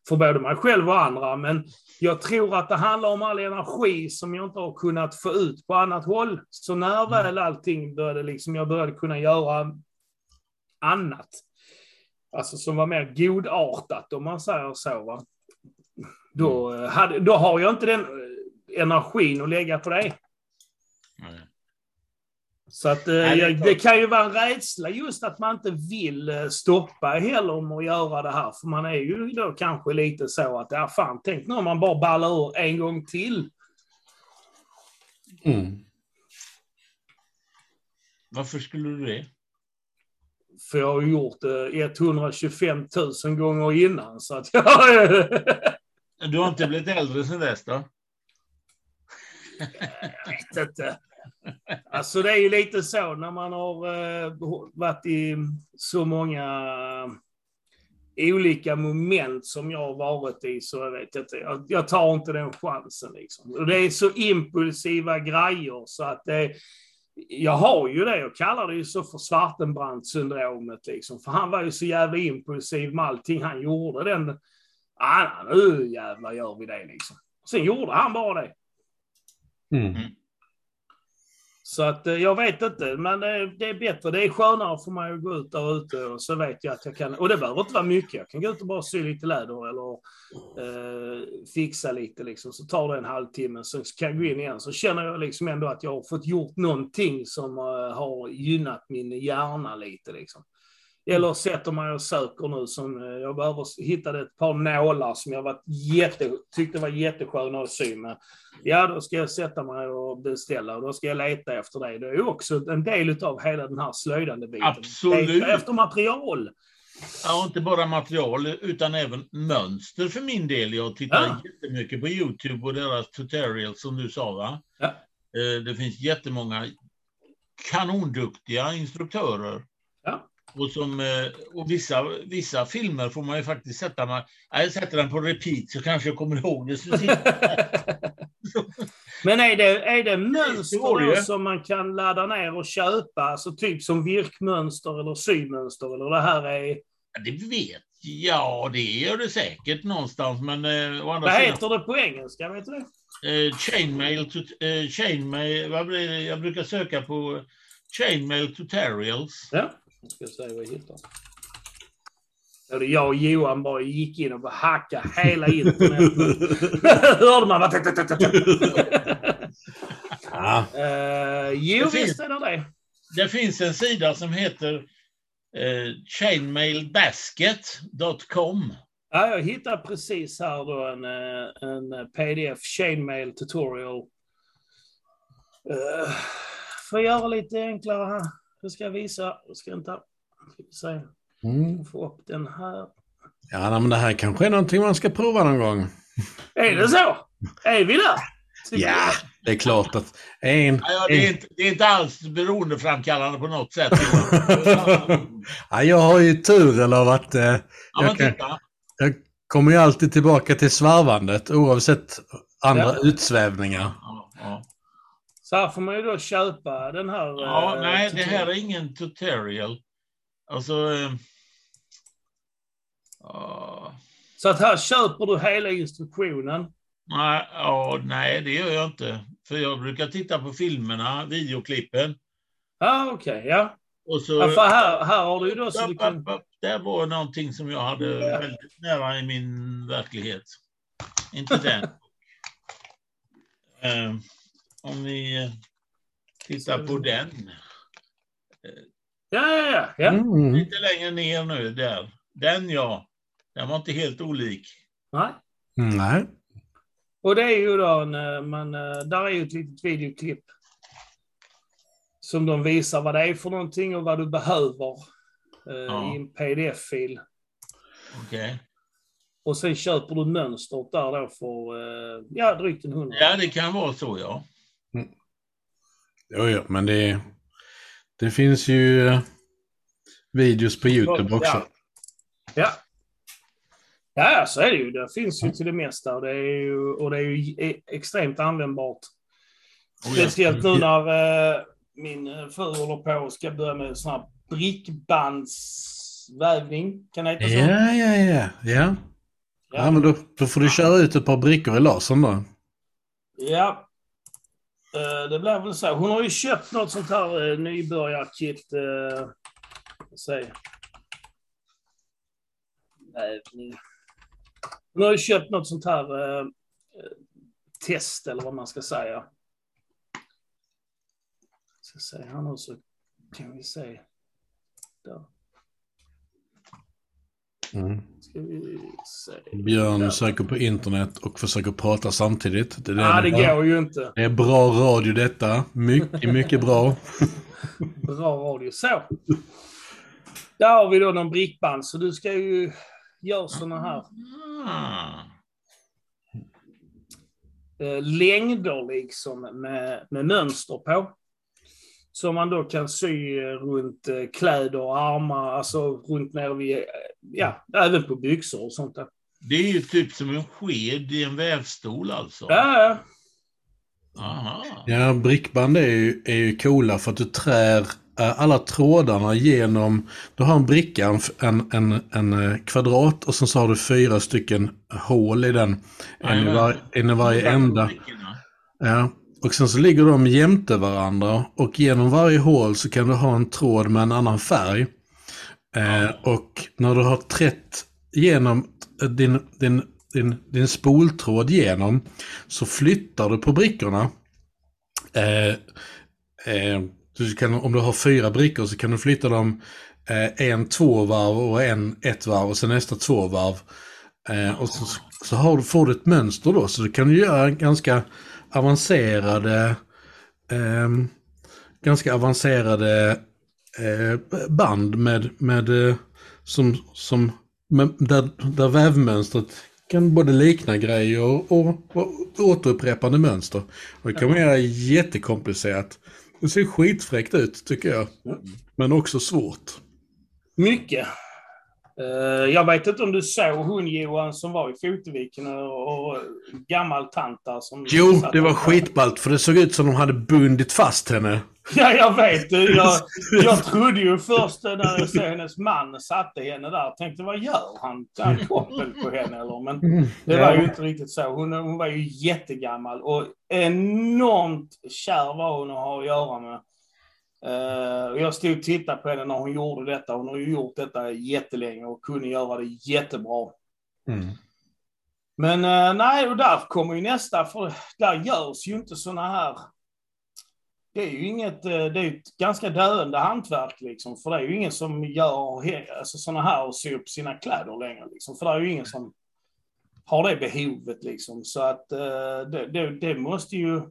Speaker 3: för både mig själv och andra, men jag tror att det handlar om all energi som jag inte har kunnat få ut på annat håll. Så när mm. väl allting började, liksom, jag började kunna göra annat, alltså som var mer godartat om man säger så, va? Då, mm. hade, då har jag inte den energin att lägga på det. Nej. Så att, eh, Nej, det, det, kan ju vara en rädsla just att man inte vill eh, stoppa heller om att göra det här. För man är ju då kanske lite så att, ja fan, tänk nu om man bara ballar ur en gång till.
Speaker 2: Mm. Varför skulle du det?
Speaker 3: För jag har gjort det 125 000 gånger innan. Så att jag...
Speaker 2: du har inte blivit äldre sedan dess då?
Speaker 3: Jag vet inte. Alltså det är ju lite så när man har uh, varit i så många uh, olika moment som jag har varit i så jag vet inte. Jag, jag tar inte den chansen liksom. Och det är så impulsiva grejer så att det jag har ju det, jag kallar det ju så för Svartenbrandt-syndromet liksom. För han var ju så jävla impulsiv med allting han gjorde. Den, ah, nu jävlar gör vi det liksom. Sen gjorde han bara det. Mm. Så att eh, jag vet inte, men eh, det är bättre. Det är skönare för mig att gå ut där ute och så vet jag att jag kan, och det behöver inte vara mycket. Jag kan gå ut och bara sy lite läder eller eh, fixa lite liksom. Så tar det en halvtimme, så kan jag gå in igen. Så känner jag liksom ändå att jag har fått gjort någonting som eh, har gynnat min hjärna lite liksom. Eller sätter mig och söker nu som, eh, jag behöver hitta ett par nålar som jag varit jätte, tyckte var jättesköna att sy med. Ja, då ska jag sätta mig och beställa och då ska jag leta efter det. Det är ju också en del av hela den här slöjdande biten.
Speaker 2: Absolut.
Speaker 3: Leta efter material.
Speaker 2: Ja, inte bara material utan även mönster för min del. Jag tittar ja. jättemycket på Youtube och deras tutorials som du sa va? Ja. Eh, det finns jättemånga kanonduktiga instruktörer. Och, som, eh, och vissa, vissa filmer får man ju faktiskt sätta... Man, jag sätter den på repeat så kanske jag kommer ihåg det.
Speaker 3: Men är det, är det mönster som man kan ladda ner och köpa? Alltså typ som virkmönster eller symönster? Eller det här är...
Speaker 2: Ja, det vet Ja, det gör det säkert någonstans, men... Eh,
Speaker 3: Vad sidan, heter det på engelska? Vet du det?
Speaker 2: Eh, chainmail, to, eh, chainmail vad blir det? Jag brukar söka på chainmail tutorials.
Speaker 3: Ja. Jag ska se vad jag hittar. Och jag och Johan bara gick in och bara hackade hela internet. Hörde man bara... ja. uh, jo, det visst är det det.
Speaker 2: Det finns en sida som heter uh, chainmailbasket.com.
Speaker 3: Ja, jag hittade precis här då en, eh, en pdf, chainmail tutorial. Uh, för att göra lite enklare här. Jag ska visa. Jag ska inte... Ska se. Mm. Få upp den här.
Speaker 1: Ja, men det här kanske är någonting man ska prova någon gång.
Speaker 3: Är det så? Är vi där?
Speaker 1: Ja, det är klart att en...
Speaker 2: Ja, det, är inte, det är inte alls beroendeframkallande på något sätt.
Speaker 1: ja, jag har ju turen av att... Eh, jag, kan, jag kommer ju alltid tillbaka till svarvandet oavsett andra ja. utsvävningar. Ja, ja.
Speaker 3: Så här får man ju då köpa den här...
Speaker 2: Ja, eh, nej, det här är ingen tutorial. Alltså... Eh,
Speaker 3: uh, så att här köper du hela instruktionen?
Speaker 2: Nej, ja, nej, det gör jag inte. För jag brukar titta på filmerna, videoklippen.
Speaker 3: Ja, okej, okay, ja. Och så, ja, för här, här har du ju då... Så du kan...
Speaker 2: Det var någonting som jag hade ja. väldigt nära i min verklighet. Inte den. uh, om ni eh, tittar på den.
Speaker 3: Ja, ja, ja. ja.
Speaker 2: Mm. Lite längre ner nu, där. Den ja. Den var inte helt olik.
Speaker 3: Nej.
Speaker 1: Nej.
Speaker 3: Och det är ju då, man, eh, där är ju ett litet videoklipp. Som de visar vad det är för någonting och vad du behöver eh, ja. i en pdf-fil.
Speaker 2: Okej. Okay.
Speaker 3: Och sen köper du mönstret där då för, eh, ja, drygt en hundra.
Speaker 2: Ja, det kan vara så, ja.
Speaker 1: Jo, jo, men det, det finns ju videos på YouTube också.
Speaker 3: Ja. Ja. Ja, så är det ju. Det finns ju till det mesta och det är ju, och det är ju e- extremt användbart. Speciellt nu när eh, min eh, fru håller på och ska börja med sån här brickbandsvävning. Kan det heta så?
Speaker 1: Ja, ja, ja. Ja, ja men då, då får du köra ut ett par brickor i lasern då.
Speaker 3: Ja. Eh, det blir väl så. Hon har ju köpt något sånt här eh, nybörjarkit. Eh, Vävning. Hon har ju köpt något sånt här eh, test eller vad man ska säga. Ska se här nu så kan vi se. Där.
Speaker 1: Mm. Björn söker på internet och försöker prata samtidigt. Det är,
Speaker 3: Ja, det
Speaker 1: bra.
Speaker 3: går ju inte.
Speaker 1: det är bra radio detta. Mycket, mycket bra.
Speaker 3: Bra radio. Så. Där har vi då någon brickband, så du ska ju göra såna här
Speaker 2: Ah.
Speaker 3: eh, längder liksom med, med mönster på. Som man då kan sy runt eh, kläder och armar, alltså runt ner vid, eh, ja, även på byxor och sånt där.
Speaker 2: Det är ju typ som en sked i en vävstol alltså.
Speaker 3: Ja, ja.
Speaker 2: Aha.
Speaker 1: Ja, brickband är ju, är ju coola för att du trär eh, alla trådarna genom, du har en bricka, en, en, en kvadrat och sen så har du fyra stycken hål i den. En i, var, en i varje ända. Ja. Och sen så ligger de jämte varandra och genom varje hål så kan du ha en tråd med en annan färg. Eh, och när du har trätt genom din, din, din, din spoltråd genom så flyttar du på brickorna. Eh, eh, du kan, om du har fyra brickor så kan du flytta dem eh, en två varv och en ett varv och sen nästa två varv. Eh, och så, så har, du- får du ett mönster då så du kan göra ganska avancerade ehm, ganska avancerade eh, band med, med eh, som, som med, där, där vävmönstret kan både likna grejer och, och, och återupprepande mönster. Och det kan man göra jättekomplicerat. Det ser skitfräckt ut tycker jag. Men också svårt.
Speaker 3: Mycket. Eh, jag vet inte om du såg hon Johan som var i Foteviken och, gammal tant där som...
Speaker 1: Jo, det var skitballt för det såg ut som de hade bundit fast henne.
Speaker 3: Ja, jag vet. Jag, jag trodde ju först när jag såg hennes man satte henne där, tänkte vad gör han? Han koppel på henne eller? Men det var ju inte riktigt så. Hon, hon var ju jättegammal och enormt kär var hon att ha att göra med. Eh, och jag stod och tittade på henne när hon gjorde detta. Hon har ju gjort detta jättelänge och kunde göra det jättebra.
Speaker 1: Mm.
Speaker 3: Men eh, nej, och där kommer ju nästa, för där görs ju inte såna här... Det är ju inget, eh, det är ett ganska döende hantverk liksom, för det är ju ingen som gör alltså, såna här och syr upp sina kläder längre liksom, för det är ju ingen som har det behovet liksom, så att det, det, det måste ju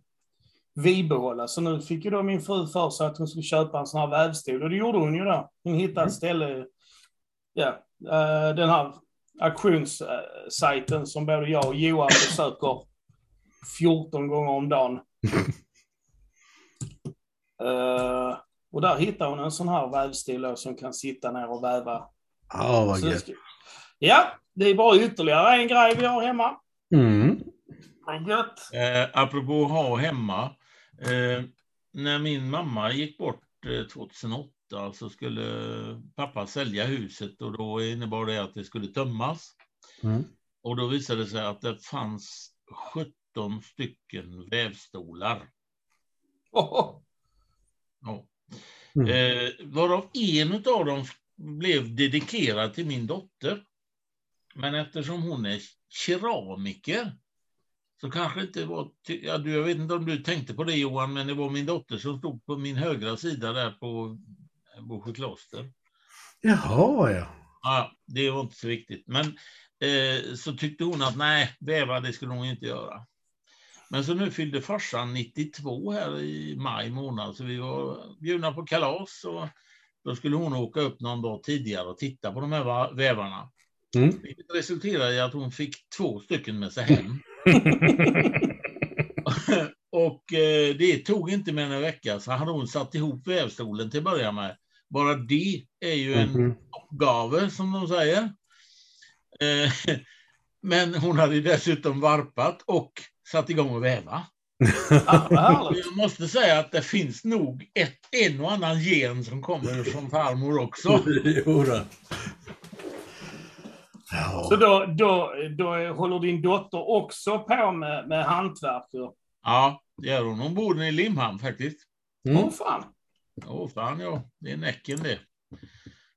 Speaker 3: bibehållas. Så nu fick ju då min fru för sig att hon skulle köpa en sån här vävstol och det gjorde hon ju då. Hon hittade ett ställe, ja, eh, den här auktionssajten som både jag och Johan besöker 14 gånger om dagen. Eh, och där hittar hon en sån här vävstil då som kan sitta ner och väva.
Speaker 1: Ja, vad gött.
Speaker 3: ska- Ja, det är bara ytterligare en grej vi har hemma.
Speaker 1: Mm.
Speaker 3: Gött.
Speaker 2: Eh, apropå att ha hemma. Eh, när min mamma gick bort eh, 2008 så skulle pappa sälja huset och då innebar det att det skulle tömmas.
Speaker 1: Mm.
Speaker 2: Och då visade det sig att det fanns 17 stycken vävstolar.
Speaker 3: Oh,
Speaker 2: Ja.
Speaker 1: Mm.
Speaker 2: Eh, varav en av dem blev dedikerad till min dotter. Men eftersom hon är keramiker så kanske inte var... Ja, du, jag vet inte om du tänkte på det Johan, men det var min dotter som stod på min högra sida där på Bosjö kloster.
Speaker 1: Jaha, ja.
Speaker 2: Ja, det var inte så viktigt. Men eh, så tyckte hon att nej, väva det skulle hon inte göra. Men så nu fyllde farsan 92 här i maj månad, så vi var bjudna på kalas. Och då skulle hon åka upp någon dag tidigare och titta på de här va- vävarna.
Speaker 1: Mm.
Speaker 2: Vilket resulterade i att hon fick två stycken med sig hem. och eh, det tog inte mer än en vecka så hade hon satt ihop vävstolen till att börja med. Bara det är ju en
Speaker 1: Mhm.
Speaker 2: uppgave, som de säger. Eh, Men hon hade dessutom varpat och satt igång att väva. Jag måste säga att det finns nog ett, en och annan gen som kommer från farmor också.
Speaker 3: Så då, då, då håller din dotter också på med, med hantverk?
Speaker 2: Ja, det gör hon. Hon bor i Limhamn faktiskt.
Speaker 3: Åh
Speaker 1: Mm.
Speaker 3: fan.
Speaker 2: Åh fan ja, det är Näcken det.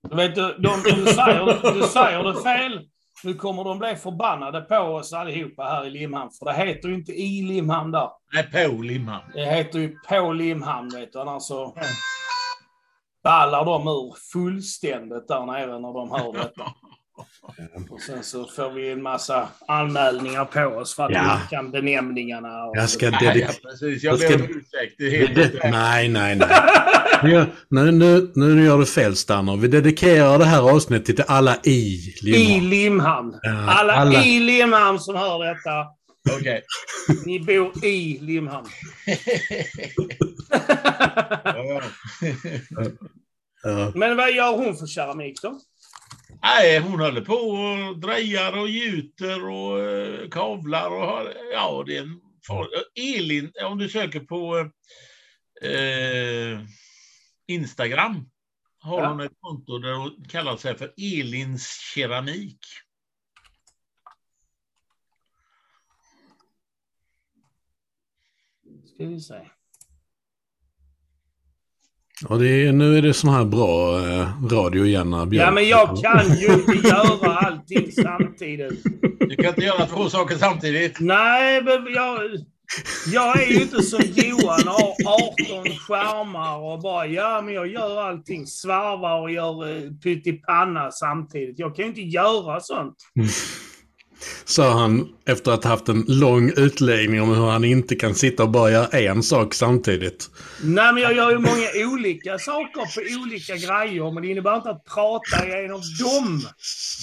Speaker 3: Du vet, du, de, om du, säger, du säger det fel, nu kommer de bli förbannade på oss allihopa här i Limhamn. För det heter ju inte i Limhamn där.
Speaker 2: Nej, på Limhamn.
Speaker 3: Det heter ju på Limhamn, vet du. Annars så ballar de ur fullständigt där nere när de hör detta. Och sen så får vi en massa anmälningar på oss för att
Speaker 1: Ja.
Speaker 3: vi inte kan benämningarna. Och
Speaker 1: Jag ska dedikera...
Speaker 2: precis. Jag
Speaker 1: Jag
Speaker 2: ber om ursäkt. Det är helt rätt.
Speaker 1: Nej, nej, nej. Nu, nu, nu, nu gör du fel, Stanner. Vi dedikerar det här avsnittet till alla i
Speaker 3: I
Speaker 1: Limhamn.
Speaker 3: Limhamn.
Speaker 1: Ja,
Speaker 3: Alla,
Speaker 1: alla.
Speaker 3: i Limhamn som hör detta.
Speaker 2: Okej.
Speaker 3: Ni bor i Limhamn.
Speaker 2: Ja.
Speaker 3: Men vad gör hon för keramik då?
Speaker 2: Nej, hon håller på och drejar och gjuter och eh, kavlar och har, ja, det är en far, Elin, om du söker på eh, Instagram har
Speaker 3: Ja.
Speaker 2: hon ett konto där hon kallar sig för Elins keramik.
Speaker 3: Ska vi se.
Speaker 1: Och det är, nu är det sån här bra eh, radio igen. när Björn-
Speaker 3: Ja, men jag kan ju inte göra allting samtidigt.
Speaker 2: Du kan inte göra två saker samtidigt.
Speaker 3: Nej, men jag, jag är ju inte som Johan har 18 skärmar och bara ja, men jag gör allting. Svarvar och gör eh, pyttipanna samtidigt. Jag kan ju inte göra sånt.
Speaker 1: Sa han efter att ha haft en lång utläggning om hur han inte kan sitta och bara göra en sak samtidigt.
Speaker 3: Nej, men jag gör ju många olika saker på olika grejer, men det innebär inte att prata av dem.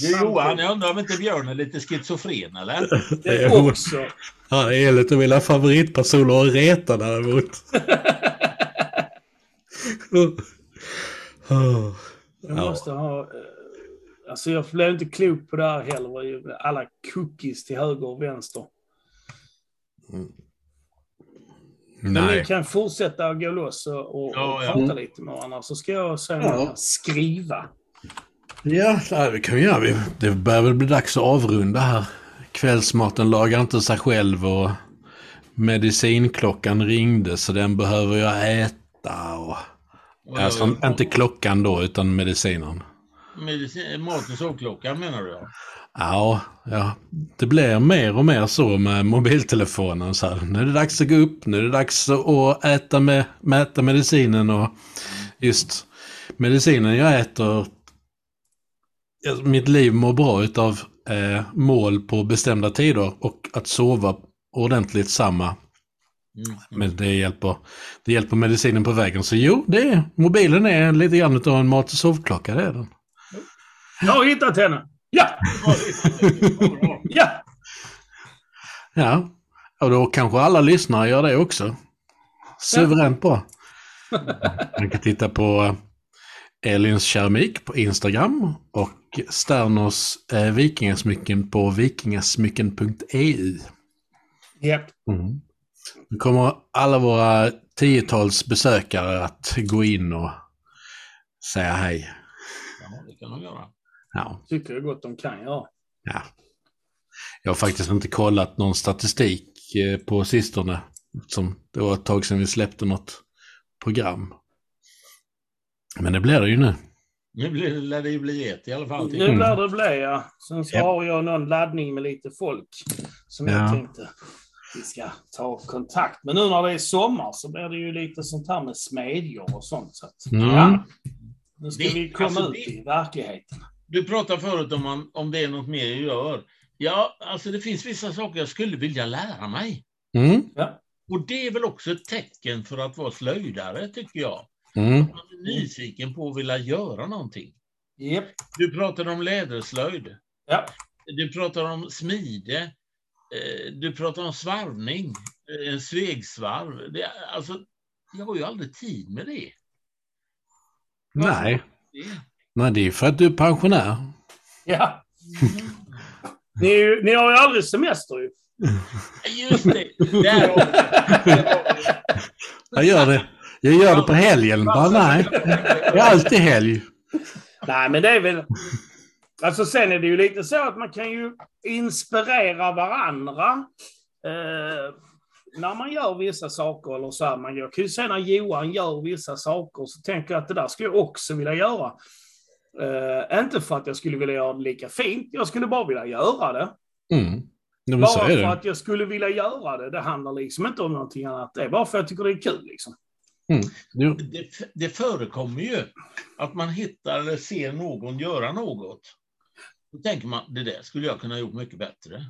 Speaker 2: Du Johan, jag undrar om inte Björn är lite schizofren eller?
Speaker 3: Det
Speaker 1: är
Speaker 3: också.
Speaker 1: Han är lite av mina favoritpersoner att reta däremot.
Speaker 3: Jag
Speaker 1: Ja.
Speaker 3: måste ha... Alltså jag blev inte klok på det här heller. Alla cookies till höger och vänster. Men ni kan fortsätta att gå loss och, och,
Speaker 2: Ja,
Speaker 3: och
Speaker 2: ja.
Speaker 3: prata lite med varandra. Så ska jag sen
Speaker 1: Ja.
Speaker 3: skriva.
Speaker 1: Ja, det kan vi göra. Det börjar väl bli dags att avrunda här. Kvällsmaten lagar inte sig själv och medicinklockan ringde så den behöver jag äta. Och... Alltså inte klockan då utan medicinen.
Speaker 2: Medicin, mat och sovklockan menar du? Ja.
Speaker 1: Ja, det blir mer och mer så med mobiltelefonen. Så här. Nu är det dags att gå upp, nu är det dags att äta med, mäta medicinen och just medicinen jag äter. Mitt liv mår bra utav eh, mål på bestämda tider och att sova ordentligt samma.
Speaker 2: Mm.
Speaker 1: Men det hjälper, det hjälper medicinen på vägen. Så jo, det är, mobilen är lite grann utav en mat och sovklocka, det är den.
Speaker 3: Jag har hittat henne! Ja! Ja!
Speaker 1: Ja, och då kanske alla lyssnare gör det också. Suveränt bra. Man kan titta på Elins keramik på Instagram och Sterners eh, vikingasmycken på vikingasmycken.eu.
Speaker 3: Japp.
Speaker 1: Mm. Nu kommer alla våra tiotals besökare att gå in och säga hej.
Speaker 2: Ja, det kan de göra.
Speaker 1: Ja,
Speaker 3: Tycker jag gott de kan göra.
Speaker 1: ja. Jag har faktiskt inte kollat någon statistik eh, på sistone. Som det var ett tag sedan vi släppte något program. Men det blir det ju nu.
Speaker 2: Nu blir, lär det ju bli ett i alla fall. till.
Speaker 3: Nu lär det bli, ja. Sen så har jag någon laddning med lite folk som
Speaker 1: Ja.
Speaker 3: jag tänkte vi ska ta kontakt med. Nu när det är sommar så blir det ju lite sånt här med smedjor och sånt. Så att,
Speaker 1: Mm.
Speaker 3: ja, nu ska
Speaker 2: Det-
Speaker 3: vi komma
Speaker 2: alltså
Speaker 3: ut
Speaker 2: det-
Speaker 3: i verkligheten.
Speaker 2: Du pratade förut om, man, om det är något mer jag gör. Ja, alltså det finns vissa saker jag skulle vilja lära mig.
Speaker 1: Mm.
Speaker 2: Och det är väl också ett tecken för att vara slöjdare, tycker jag.
Speaker 1: Mm.
Speaker 2: Man är nyfiken på att vilja göra någonting.
Speaker 3: Japp.
Speaker 2: Du pratade om läderslöjd.
Speaker 3: Ja.
Speaker 2: Du pratar om smide. eh, Du pratar om svarvning, eh, en svegsvarv. Det, alltså, jag har ju aldrig tid med det.
Speaker 1: Nej. Nej, det är för att du är pensionär.
Speaker 3: Ja. Ni, ni har ju aldrig semester ju.
Speaker 2: Just det. Där har
Speaker 1: Jag gör det, jag gör det på helgen. Bara, nej, det är alltid helg.
Speaker 3: Nej, men det är väl... Alltså sen är det ju lite så att man kan ju inspirera varandra. Eh, när man gör vissa saker eller så här, man gör. Jag kan ju se när Johan gör vissa saker så tänker jag att det där skulle jag också vilja göra. Eh, inte för att jag skulle vilja göra det lika fint, jag skulle bara vilja göra det.
Speaker 1: Mm.
Speaker 3: Bara för
Speaker 1: det.
Speaker 3: att jag skulle vilja göra det. Det handlar liksom inte om någonting annat. Det är bara för att jag tycker det är kul liksom.
Speaker 1: Jo,
Speaker 2: det, det förekommer ju att man hittar eller ser någon göra något. Då tänker man, det där skulle jag kunna ha gjort mycket bättre.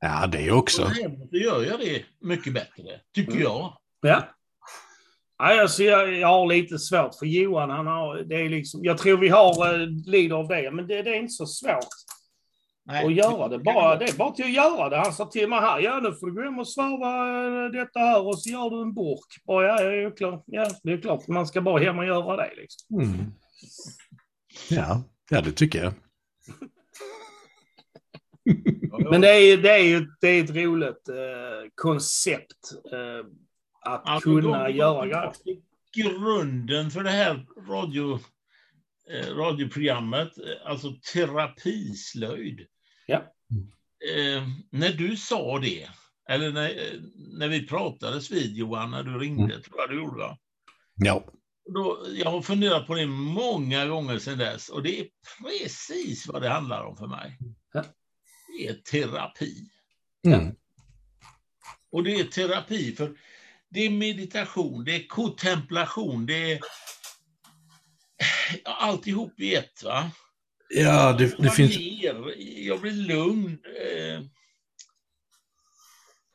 Speaker 1: Ja, det
Speaker 2: Och
Speaker 1: också.
Speaker 2: då gör jag det mycket bättre, tycker jag.
Speaker 3: Ja. Nej, alltså jag, jag har lite svårt för Johan. Han har, det är liksom, jag tror vi har eh, lider av det, men det, det är inte så svårt
Speaker 2: Nej,
Speaker 3: att göra det. Bara, det är bara till att göra det. Han sa till mig här, ja nu får du gå hem och svarva eh, detta här och så gör du en burk. Bara, ja, det är ju klart. Ja, det är klart. Man ska bara hem och göra det. Liksom.
Speaker 1: Mm. Ja, ja, det tycker jag.
Speaker 3: Men det är, det är ju det är ett roligt eh, koncept eh, att
Speaker 2: Alltså,
Speaker 3: kunna
Speaker 2: de-
Speaker 3: göra grejer.
Speaker 2: Grunden för det här radio, eh, radioprogrammet, eh, alltså terapislöjd.
Speaker 3: Ja.
Speaker 2: Eh, när du sa det, eller när, eh, när vi pratades vid Johan, när du ringde, tror jag du gjorde va?
Speaker 1: Ja.
Speaker 2: Då, jag har funderat på det många gånger sedan dess och det är precis vad det handlar om för mig.
Speaker 3: Ja.
Speaker 2: Det är terapi.
Speaker 1: Mm.
Speaker 2: Och det är terapi för det är meditation, det är kontemplation, det är alltihop i ett. Va?
Speaker 1: Ja, det, det
Speaker 2: jag,
Speaker 1: finns...
Speaker 2: ler, jag blir lugn. Eh,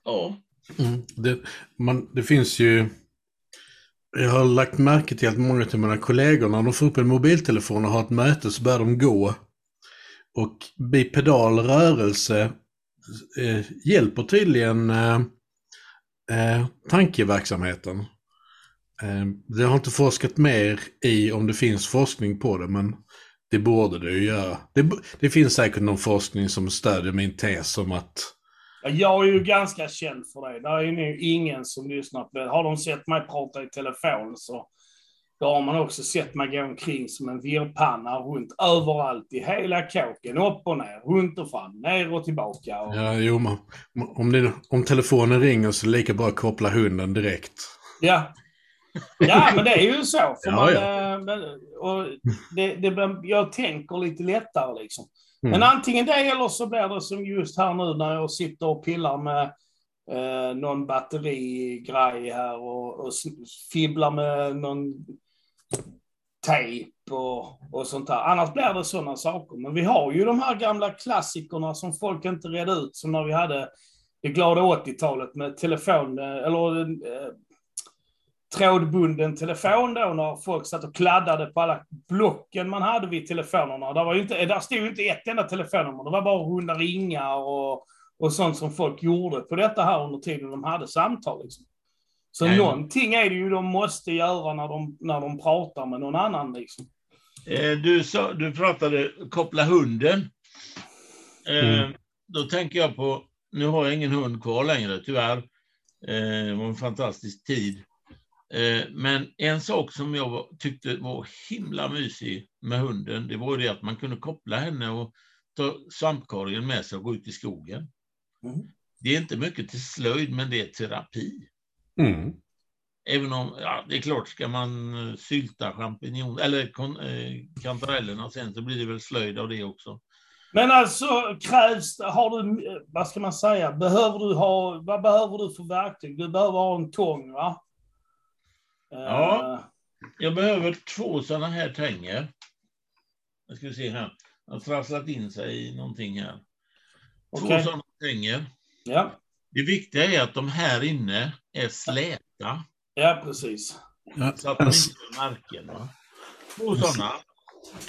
Speaker 2: ja,
Speaker 1: Mm, det, man, det finns ju... Jag har lagt märke till att många av mina kollegor när de får upp en mobiltelefon och har ett möte så börjar de gå. Och bipedal rörelse eh, hjälper tydligen eh, eh, tankeverksamheten. Eh, det har inte forskat mer i om det finns forskning på det, men det borde det ju göra. Det, det finns säkert någon forskning som stödjer min tes om att
Speaker 3: Jag är ju ganska känd för det. Det är ju nog ingen som lyssnar på det. Har de sett mig prata i telefon så då har man också sett mig gå omkring som en virrpanna runt överallt i hela kåken. Upp och ner, runt och fram, ner och tillbaka. Och,
Speaker 1: Ja, jo, man, om, det, om telefonen ringer så är det lika bra att koppla hunden direkt.
Speaker 3: Ja. Ja, men det är ju så. För
Speaker 1: Ja,
Speaker 3: man,
Speaker 1: ja.
Speaker 3: eh, men- och det, det, jag tänker lite lättare liksom.
Speaker 1: Mm.
Speaker 3: Men antingen det eller så blir det som just här nu när jag sitter och pillar med eh, någon batterigrej här och, och fibblar med någon tejp och, och sånt där. Annars blir det sådana saker. Men vi har ju de här gamla klassikerna som folk inte redde ut, som när vi hade det glada 80-talet med telefon, eh, eller eh, trådbunden telefon då när folk satt och kladdade på alla blocken man hade vid telefonerna. Där, var ju inte, där stod ju inte ett enda telefonnummer, det var bara runda ringar och, och sånt som folk gjorde på detta här under tiden de hade samtal. Liksom. Så
Speaker 2: Nej.
Speaker 3: någonting är det ju de måste göra när de, när de pratar med någon annan. Liksom.
Speaker 2: eh, du, sa, du pratade koppla hunden. Eh,
Speaker 1: Mm.
Speaker 2: Då tänker jag på, nu har jag ingen hund kvar längre tyvärr. Eh, det var en fantastisk tid. Men en sak som jag tyckte var himla mysig med hunden, det var ju det att man kunde koppla henne och ta svampkorgen med sig och gå ut i skogen.
Speaker 3: Mm.
Speaker 2: Det är inte mycket till slöjd, men det är terapi.
Speaker 1: Mm.
Speaker 2: Även om, ja, det är klart, ska man eh, sylta champinjon eller kon, eh, kantarellerna sen så blir det väl slöjd av det också.
Speaker 3: Men alltså krävs har du, eh, vad ska man säga, behöver du ha, vad behöver du för verktyg? Du behöver ha en tång va? Eh,
Speaker 2: Ja. Jag behöver två sådana här tänger. Jag ska se här. Jag har trasslat in sig i någonting här. Två
Speaker 3: Okej.
Speaker 2: sådana tänger.
Speaker 3: Ja,
Speaker 2: Det viktiga är att de här inne är släta
Speaker 3: ja precis.
Speaker 1: Ja,
Speaker 2: så att de inte är märken. Va? Två sådana.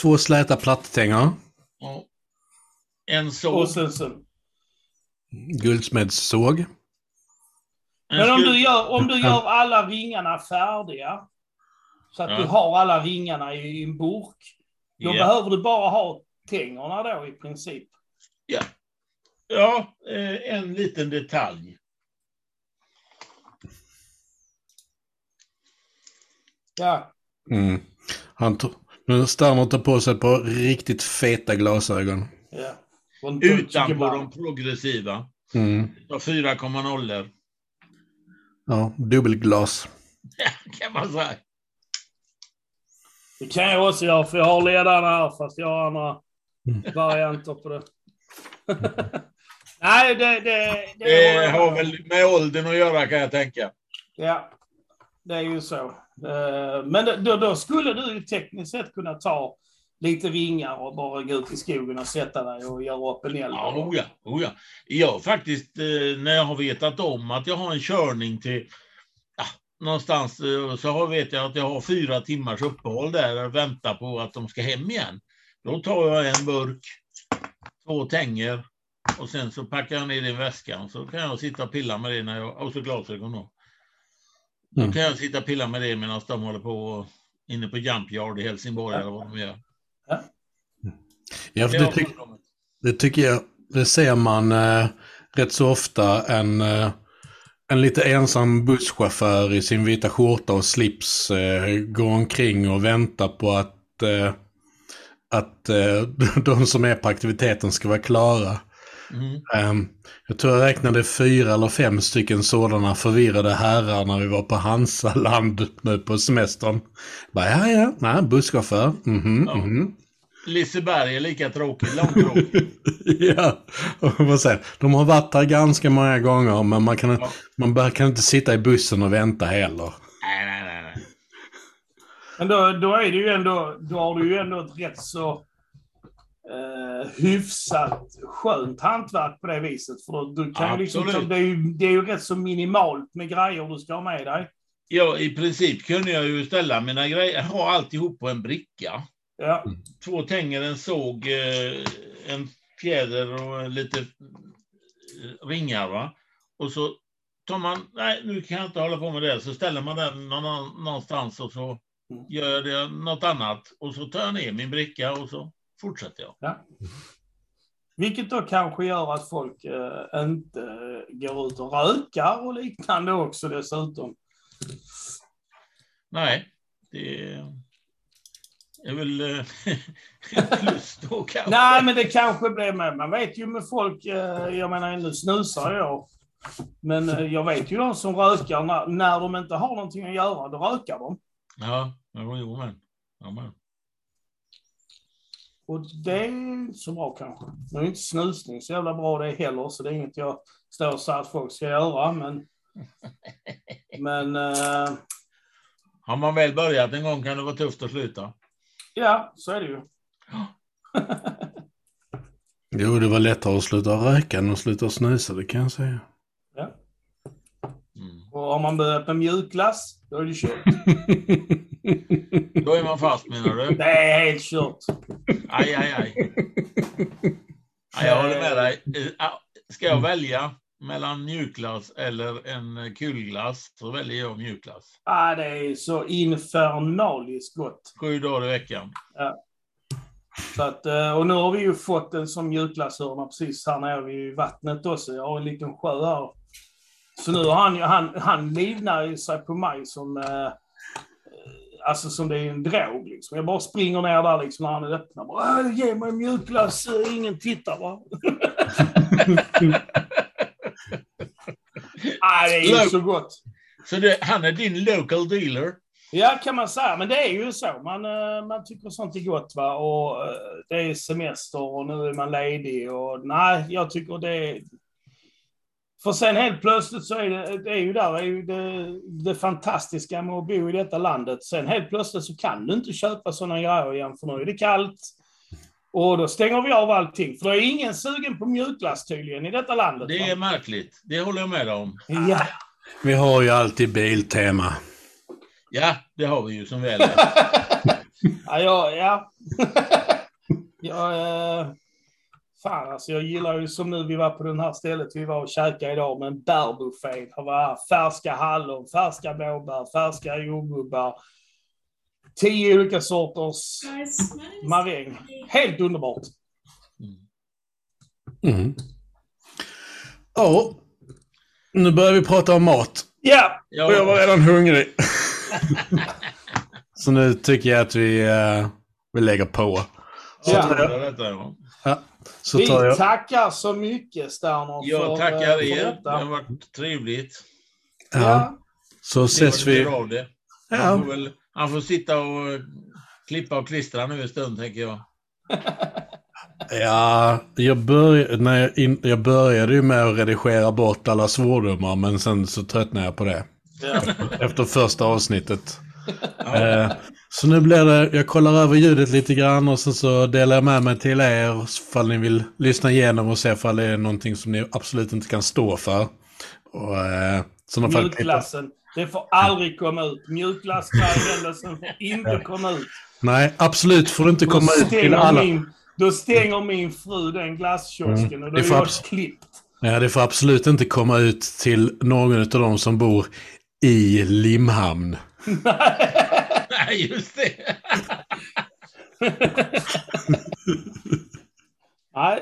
Speaker 1: två släta plattänger.
Speaker 2: Och en såg.
Speaker 3: Och sen så.
Speaker 1: Guldsmedssåg.
Speaker 2: en
Speaker 3: Men om du, gör, om du gör alla ringarna färdiga, Så att
Speaker 2: Ja.
Speaker 3: du har alla ringarna i en burk. Då
Speaker 2: Ja.
Speaker 3: behöver du bara ha tängerna då i princip.
Speaker 2: Ja, eh, en liten detalj.
Speaker 3: Ja,
Speaker 1: Mm. Han nu Sterner tar på sig par riktigt feta glasögon.
Speaker 3: ja.
Speaker 2: Utanpå de progressiva.
Speaker 1: Mm.
Speaker 2: Ja, 4,0
Speaker 1: Ja, dubbelglas.
Speaker 2: kan man säga.
Speaker 3: Det kan jag också göra, för jag har ledarna här, fast jag har andra
Speaker 1: Mm.
Speaker 3: varianter på det. Nej, det... det, det
Speaker 2: Det har väl med åldern att göra kan jag tänka.
Speaker 3: Ja, det är ju så. Eh, Men då, då skulle du ju tekniskt sett kunna ta lite vingar och bara gå ut i skogen och sätta dig och göra upp en eld.
Speaker 2: Ja, oh ja, oh ja. Jag faktiskt, eh, när jag har vetat om att jag har en körning till ja, någonstans, eh, så har, vet jag att jag har fyra timmars uppehåll där och väntar på att de ska hem igen. Då tar jag en burk, två tänger och sen så packar jag ner det i väskan. Så kan jag sitta och pilla med det när jag, och så glasögon då. Då
Speaker 1: Mm.
Speaker 2: kan jag sitta och pilla med det medan de håller på inne på Jump Yard i Helsingborg eller vad de gör.
Speaker 1: Ja, för
Speaker 2: Det
Speaker 1: tyck, det tycker jag, det ser man eh, rätt så ofta. En, eh, en lite ensam busschaufför i sin vita skjorta och slips eh, går omkring och väntar på att, eh, att eh, de som är på aktiviteten ska vara klara.
Speaker 2: Mm.
Speaker 1: Ehm, jag tror jag räknade fyra eller fem stycken sådana förvirrade herrar när vi var på Hansaland nu på semestern. Bara, ja, ja, nej, busschaufför. Mhm,
Speaker 2: Ja.
Speaker 1: mhm.
Speaker 2: Liseberg är lika tråkigt, långtråkigt.
Speaker 1: ja, och vad säger, de har varit där ganska många gånger men man kan,
Speaker 2: Ja.
Speaker 1: man kan inte sitta i bussen och vänta heller.
Speaker 2: Nej, nej, nej. nej.
Speaker 3: Men då, då är det ju ändå, då har du ju ändå ett rätt så eh, hyfsat skönt hantverk på det viset. För då, du kan liksom, det, är ju, det är ju rätt så minimalt med grejer du ska ha med dig.
Speaker 2: Ja, i princip kunde jag ju ställa mina grejer, ha alltihop på en bricka.
Speaker 3: Ja,
Speaker 2: Två tänger, en såg, eh, en fjäder och lite eh, ringar. Va? Och så tar man, nej nu kan jag inte hålla på med det, så ställer man den någon, någonstans och så
Speaker 3: Mm.
Speaker 2: gör jag det något annat. Och så tar jag ner min bricka och så fortsätter jag.
Speaker 3: ja. Vilket då kanske gör att folk eh, inte går ut och rökar och liknande också dessutom.
Speaker 2: Nej, det är väl eh, ett plus då kanske.
Speaker 3: Nej, men det kanske blir med. Man vet ju med folk, eh, jag menar nu snusar jag. Men eh, jag vet ju de som rökar, när, när de inte har någonting att göra, då rökar de.
Speaker 2: Ja, jo, men. Ja, men.
Speaker 3: Och det är så bra kanske. Nu är inte snusning så jävla bra det heller, så det är inget jag står och säger att folk ska göra, men... Men, eh,
Speaker 2: Har man väl börjat en gång kan det vara tufft att sluta.
Speaker 3: ja, så är det ju.
Speaker 1: Jo, det var lättare att sluta röka än att sluta snusa, det kan jag säga.
Speaker 3: Ja.
Speaker 2: Mm.
Speaker 3: Och har man börjat med mjukglass, då är det kört.
Speaker 2: Då är man fast menar du?
Speaker 3: Det är helt kört.
Speaker 2: Aj, aj, aj. Ja, jag håller med dig. Ska jag välja mellan mjukglass eller en kulglass så väljer jag mjukglass.
Speaker 3: Ah, det är så infernaliskt gott.
Speaker 2: Sju dagar i veckan.
Speaker 3: Så att, eh, och nu har vi ju fått en sån mjukglasshörna precis här nere vid vattnet också. Jag har en liten sjö här. Så nu har han, han, han livnar ju sig på mig som, eh, alltså som det är en drog liksom. Jag bara springer ner där liksom när han öppnar. Bara, "Äh, ge mig mjukglass, eh, ingen tittar va. ah, det är
Speaker 2: Lo-
Speaker 3: så gott.
Speaker 2: Så det, han är din local dealer?
Speaker 3: Ja, kan man säga. Men det är ju så. Man, eh, man tycker sånt är gott. Va? Och eh, det är semester och nu är man ledig. Och, nej, jag tycker det är... För sen helt plötsligt så är det, det är ju där är ju det, det fantastiska med att bo i detta landet. Sen helt plötsligt så kan du inte köpa sådana grejer igen för nu är det kallt. Och då stänger vi av allting. För det är ingen sugen på mjukglass tydligen i detta landet.
Speaker 2: Det
Speaker 3: va?
Speaker 2: är märkligt. Det håller jag med om.
Speaker 3: Ja.
Speaker 1: Vi har ju alltid biltema.
Speaker 2: Ja, det har vi ju som väl är.
Speaker 3: Ja, ja. ja. jag, eh, fan alltså, jag gillar ju som nu, vi var på det här stället vi var och käkade idag med en bärbuffé. Det var färska hallon, färska blåbär, färska jordgubbar. tio olika sorters maräng. Helt underbart.
Speaker 1: Mm. Ja, nu börjar vi prata om mat.
Speaker 3: Ja,
Speaker 1: Och jag var redan hungrig. Så nu tycker jag att vi, uh, vi lägger på. Så
Speaker 3: Ja.
Speaker 2: Ja.
Speaker 1: ja, så
Speaker 3: vi
Speaker 1: tar jag,
Speaker 3: tackar så mycket Sterner
Speaker 2: Jag
Speaker 3: för,
Speaker 2: tackar
Speaker 3: eh, för
Speaker 2: er. Det har varit trevligt.
Speaker 1: ja, så
Speaker 2: Det
Speaker 1: ses vi.
Speaker 2: det. Han,
Speaker 1: Ja,
Speaker 2: får väl, han får sitta och eh, klippa och klistra nu en stund, tänker jag.
Speaker 1: ja jag, börj, när jag, in, jag började ju med att redigera bort alla svordomar men sen så tröttnade jag på det.
Speaker 3: Ja.
Speaker 1: Efter första avsnittet. Eh, så nu blir det, jag kollar över ljudet lite grann och sen så delar jag med mig till er ifall ni vill lyssna igenom och se ifall det är någonting som ni absolut inte kan stå för. Och, eh,
Speaker 3: Mjukglassen. Det får aldrig komma ut. Mjukglassgrejhändelsen får inte komma ut.
Speaker 1: Nej, absolut får du inte komma ut till
Speaker 3: stänger,
Speaker 1: alla.
Speaker 3: min, då stänger min fru den glasskiosken
Speaker 1: Mm.
Speaker 3: och då
Speaker 1: Det
Speaker 3: är jag klippt.
Speaker 1: Ja, det får absolut inte komma ut till någon av dem som bor i Limhamn.
Speaker 2: Nej, just det. Nej,